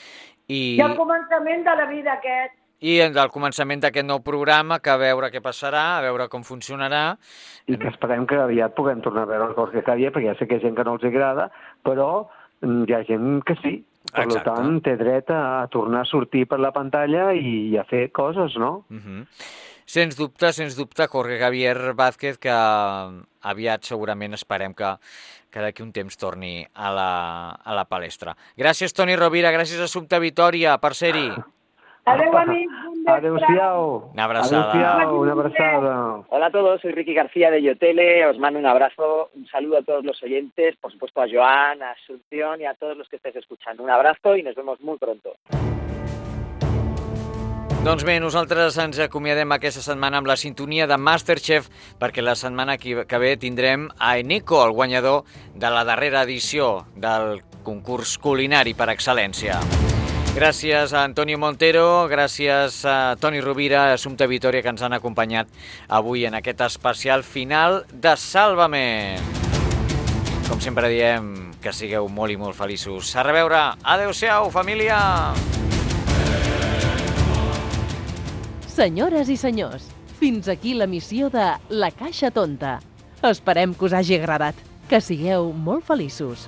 i, I el començament de la vida aquest. i del començament d'aquest nou programa, que a veure què passarà, a veure com funcionarà. I que esperem que aviat puguem tornar a veure el Jorge Javier, perquè ja sé que hi ha gent que no els agrada, però mm, hi ha gent que sí. Per Exacte. tant, té dret a, a tornar a sortir per la pantalla i, i a fer coses, no? Uh -huh. Sens dubte, sens dubte, Jorge Javier Vázquez, que aviat segurament esperem que, que d'aquí un temps torni a la, a la palestra. Gràcies, Toni Rovira, gràcies a Assumpta Vitòria per ser-hi. Adeu, amics. Adéu-siau. Una abraçada. Adéu-siau, una abraçada. Hola a todos, soy Ricky García de Yotele, os mando un abrazo, un saludo a todos los oyentes, por supuesto a Joan, a Asunción y a todos los que estéis escuchando. Un abrazo y nos vemos muy pronto. Doncs bé, nosaltres ens acomiadem aquesta setmana amb la sintonia de Masterchef perquè la setmana que que ve tindrem a Eniko, el guanyador de la darrera edició del concurs culinari per excel·lència. Gràcies a Antonio Montero, gràcies a Toni Rovira, Assumpta Vitoria, que ens han acompanyat avui en aquest especial final de Sálvame. Com sempre diem, que sigueu molt i molt feliços. A reveure. Adéu-siau, família! Senyores i senyors, fins aquí la missió de La Caixa Tonta. Esperem que us hagi agradat. Que sigueu molt feliços.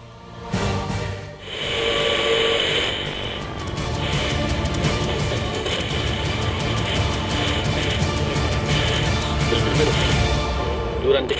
Durante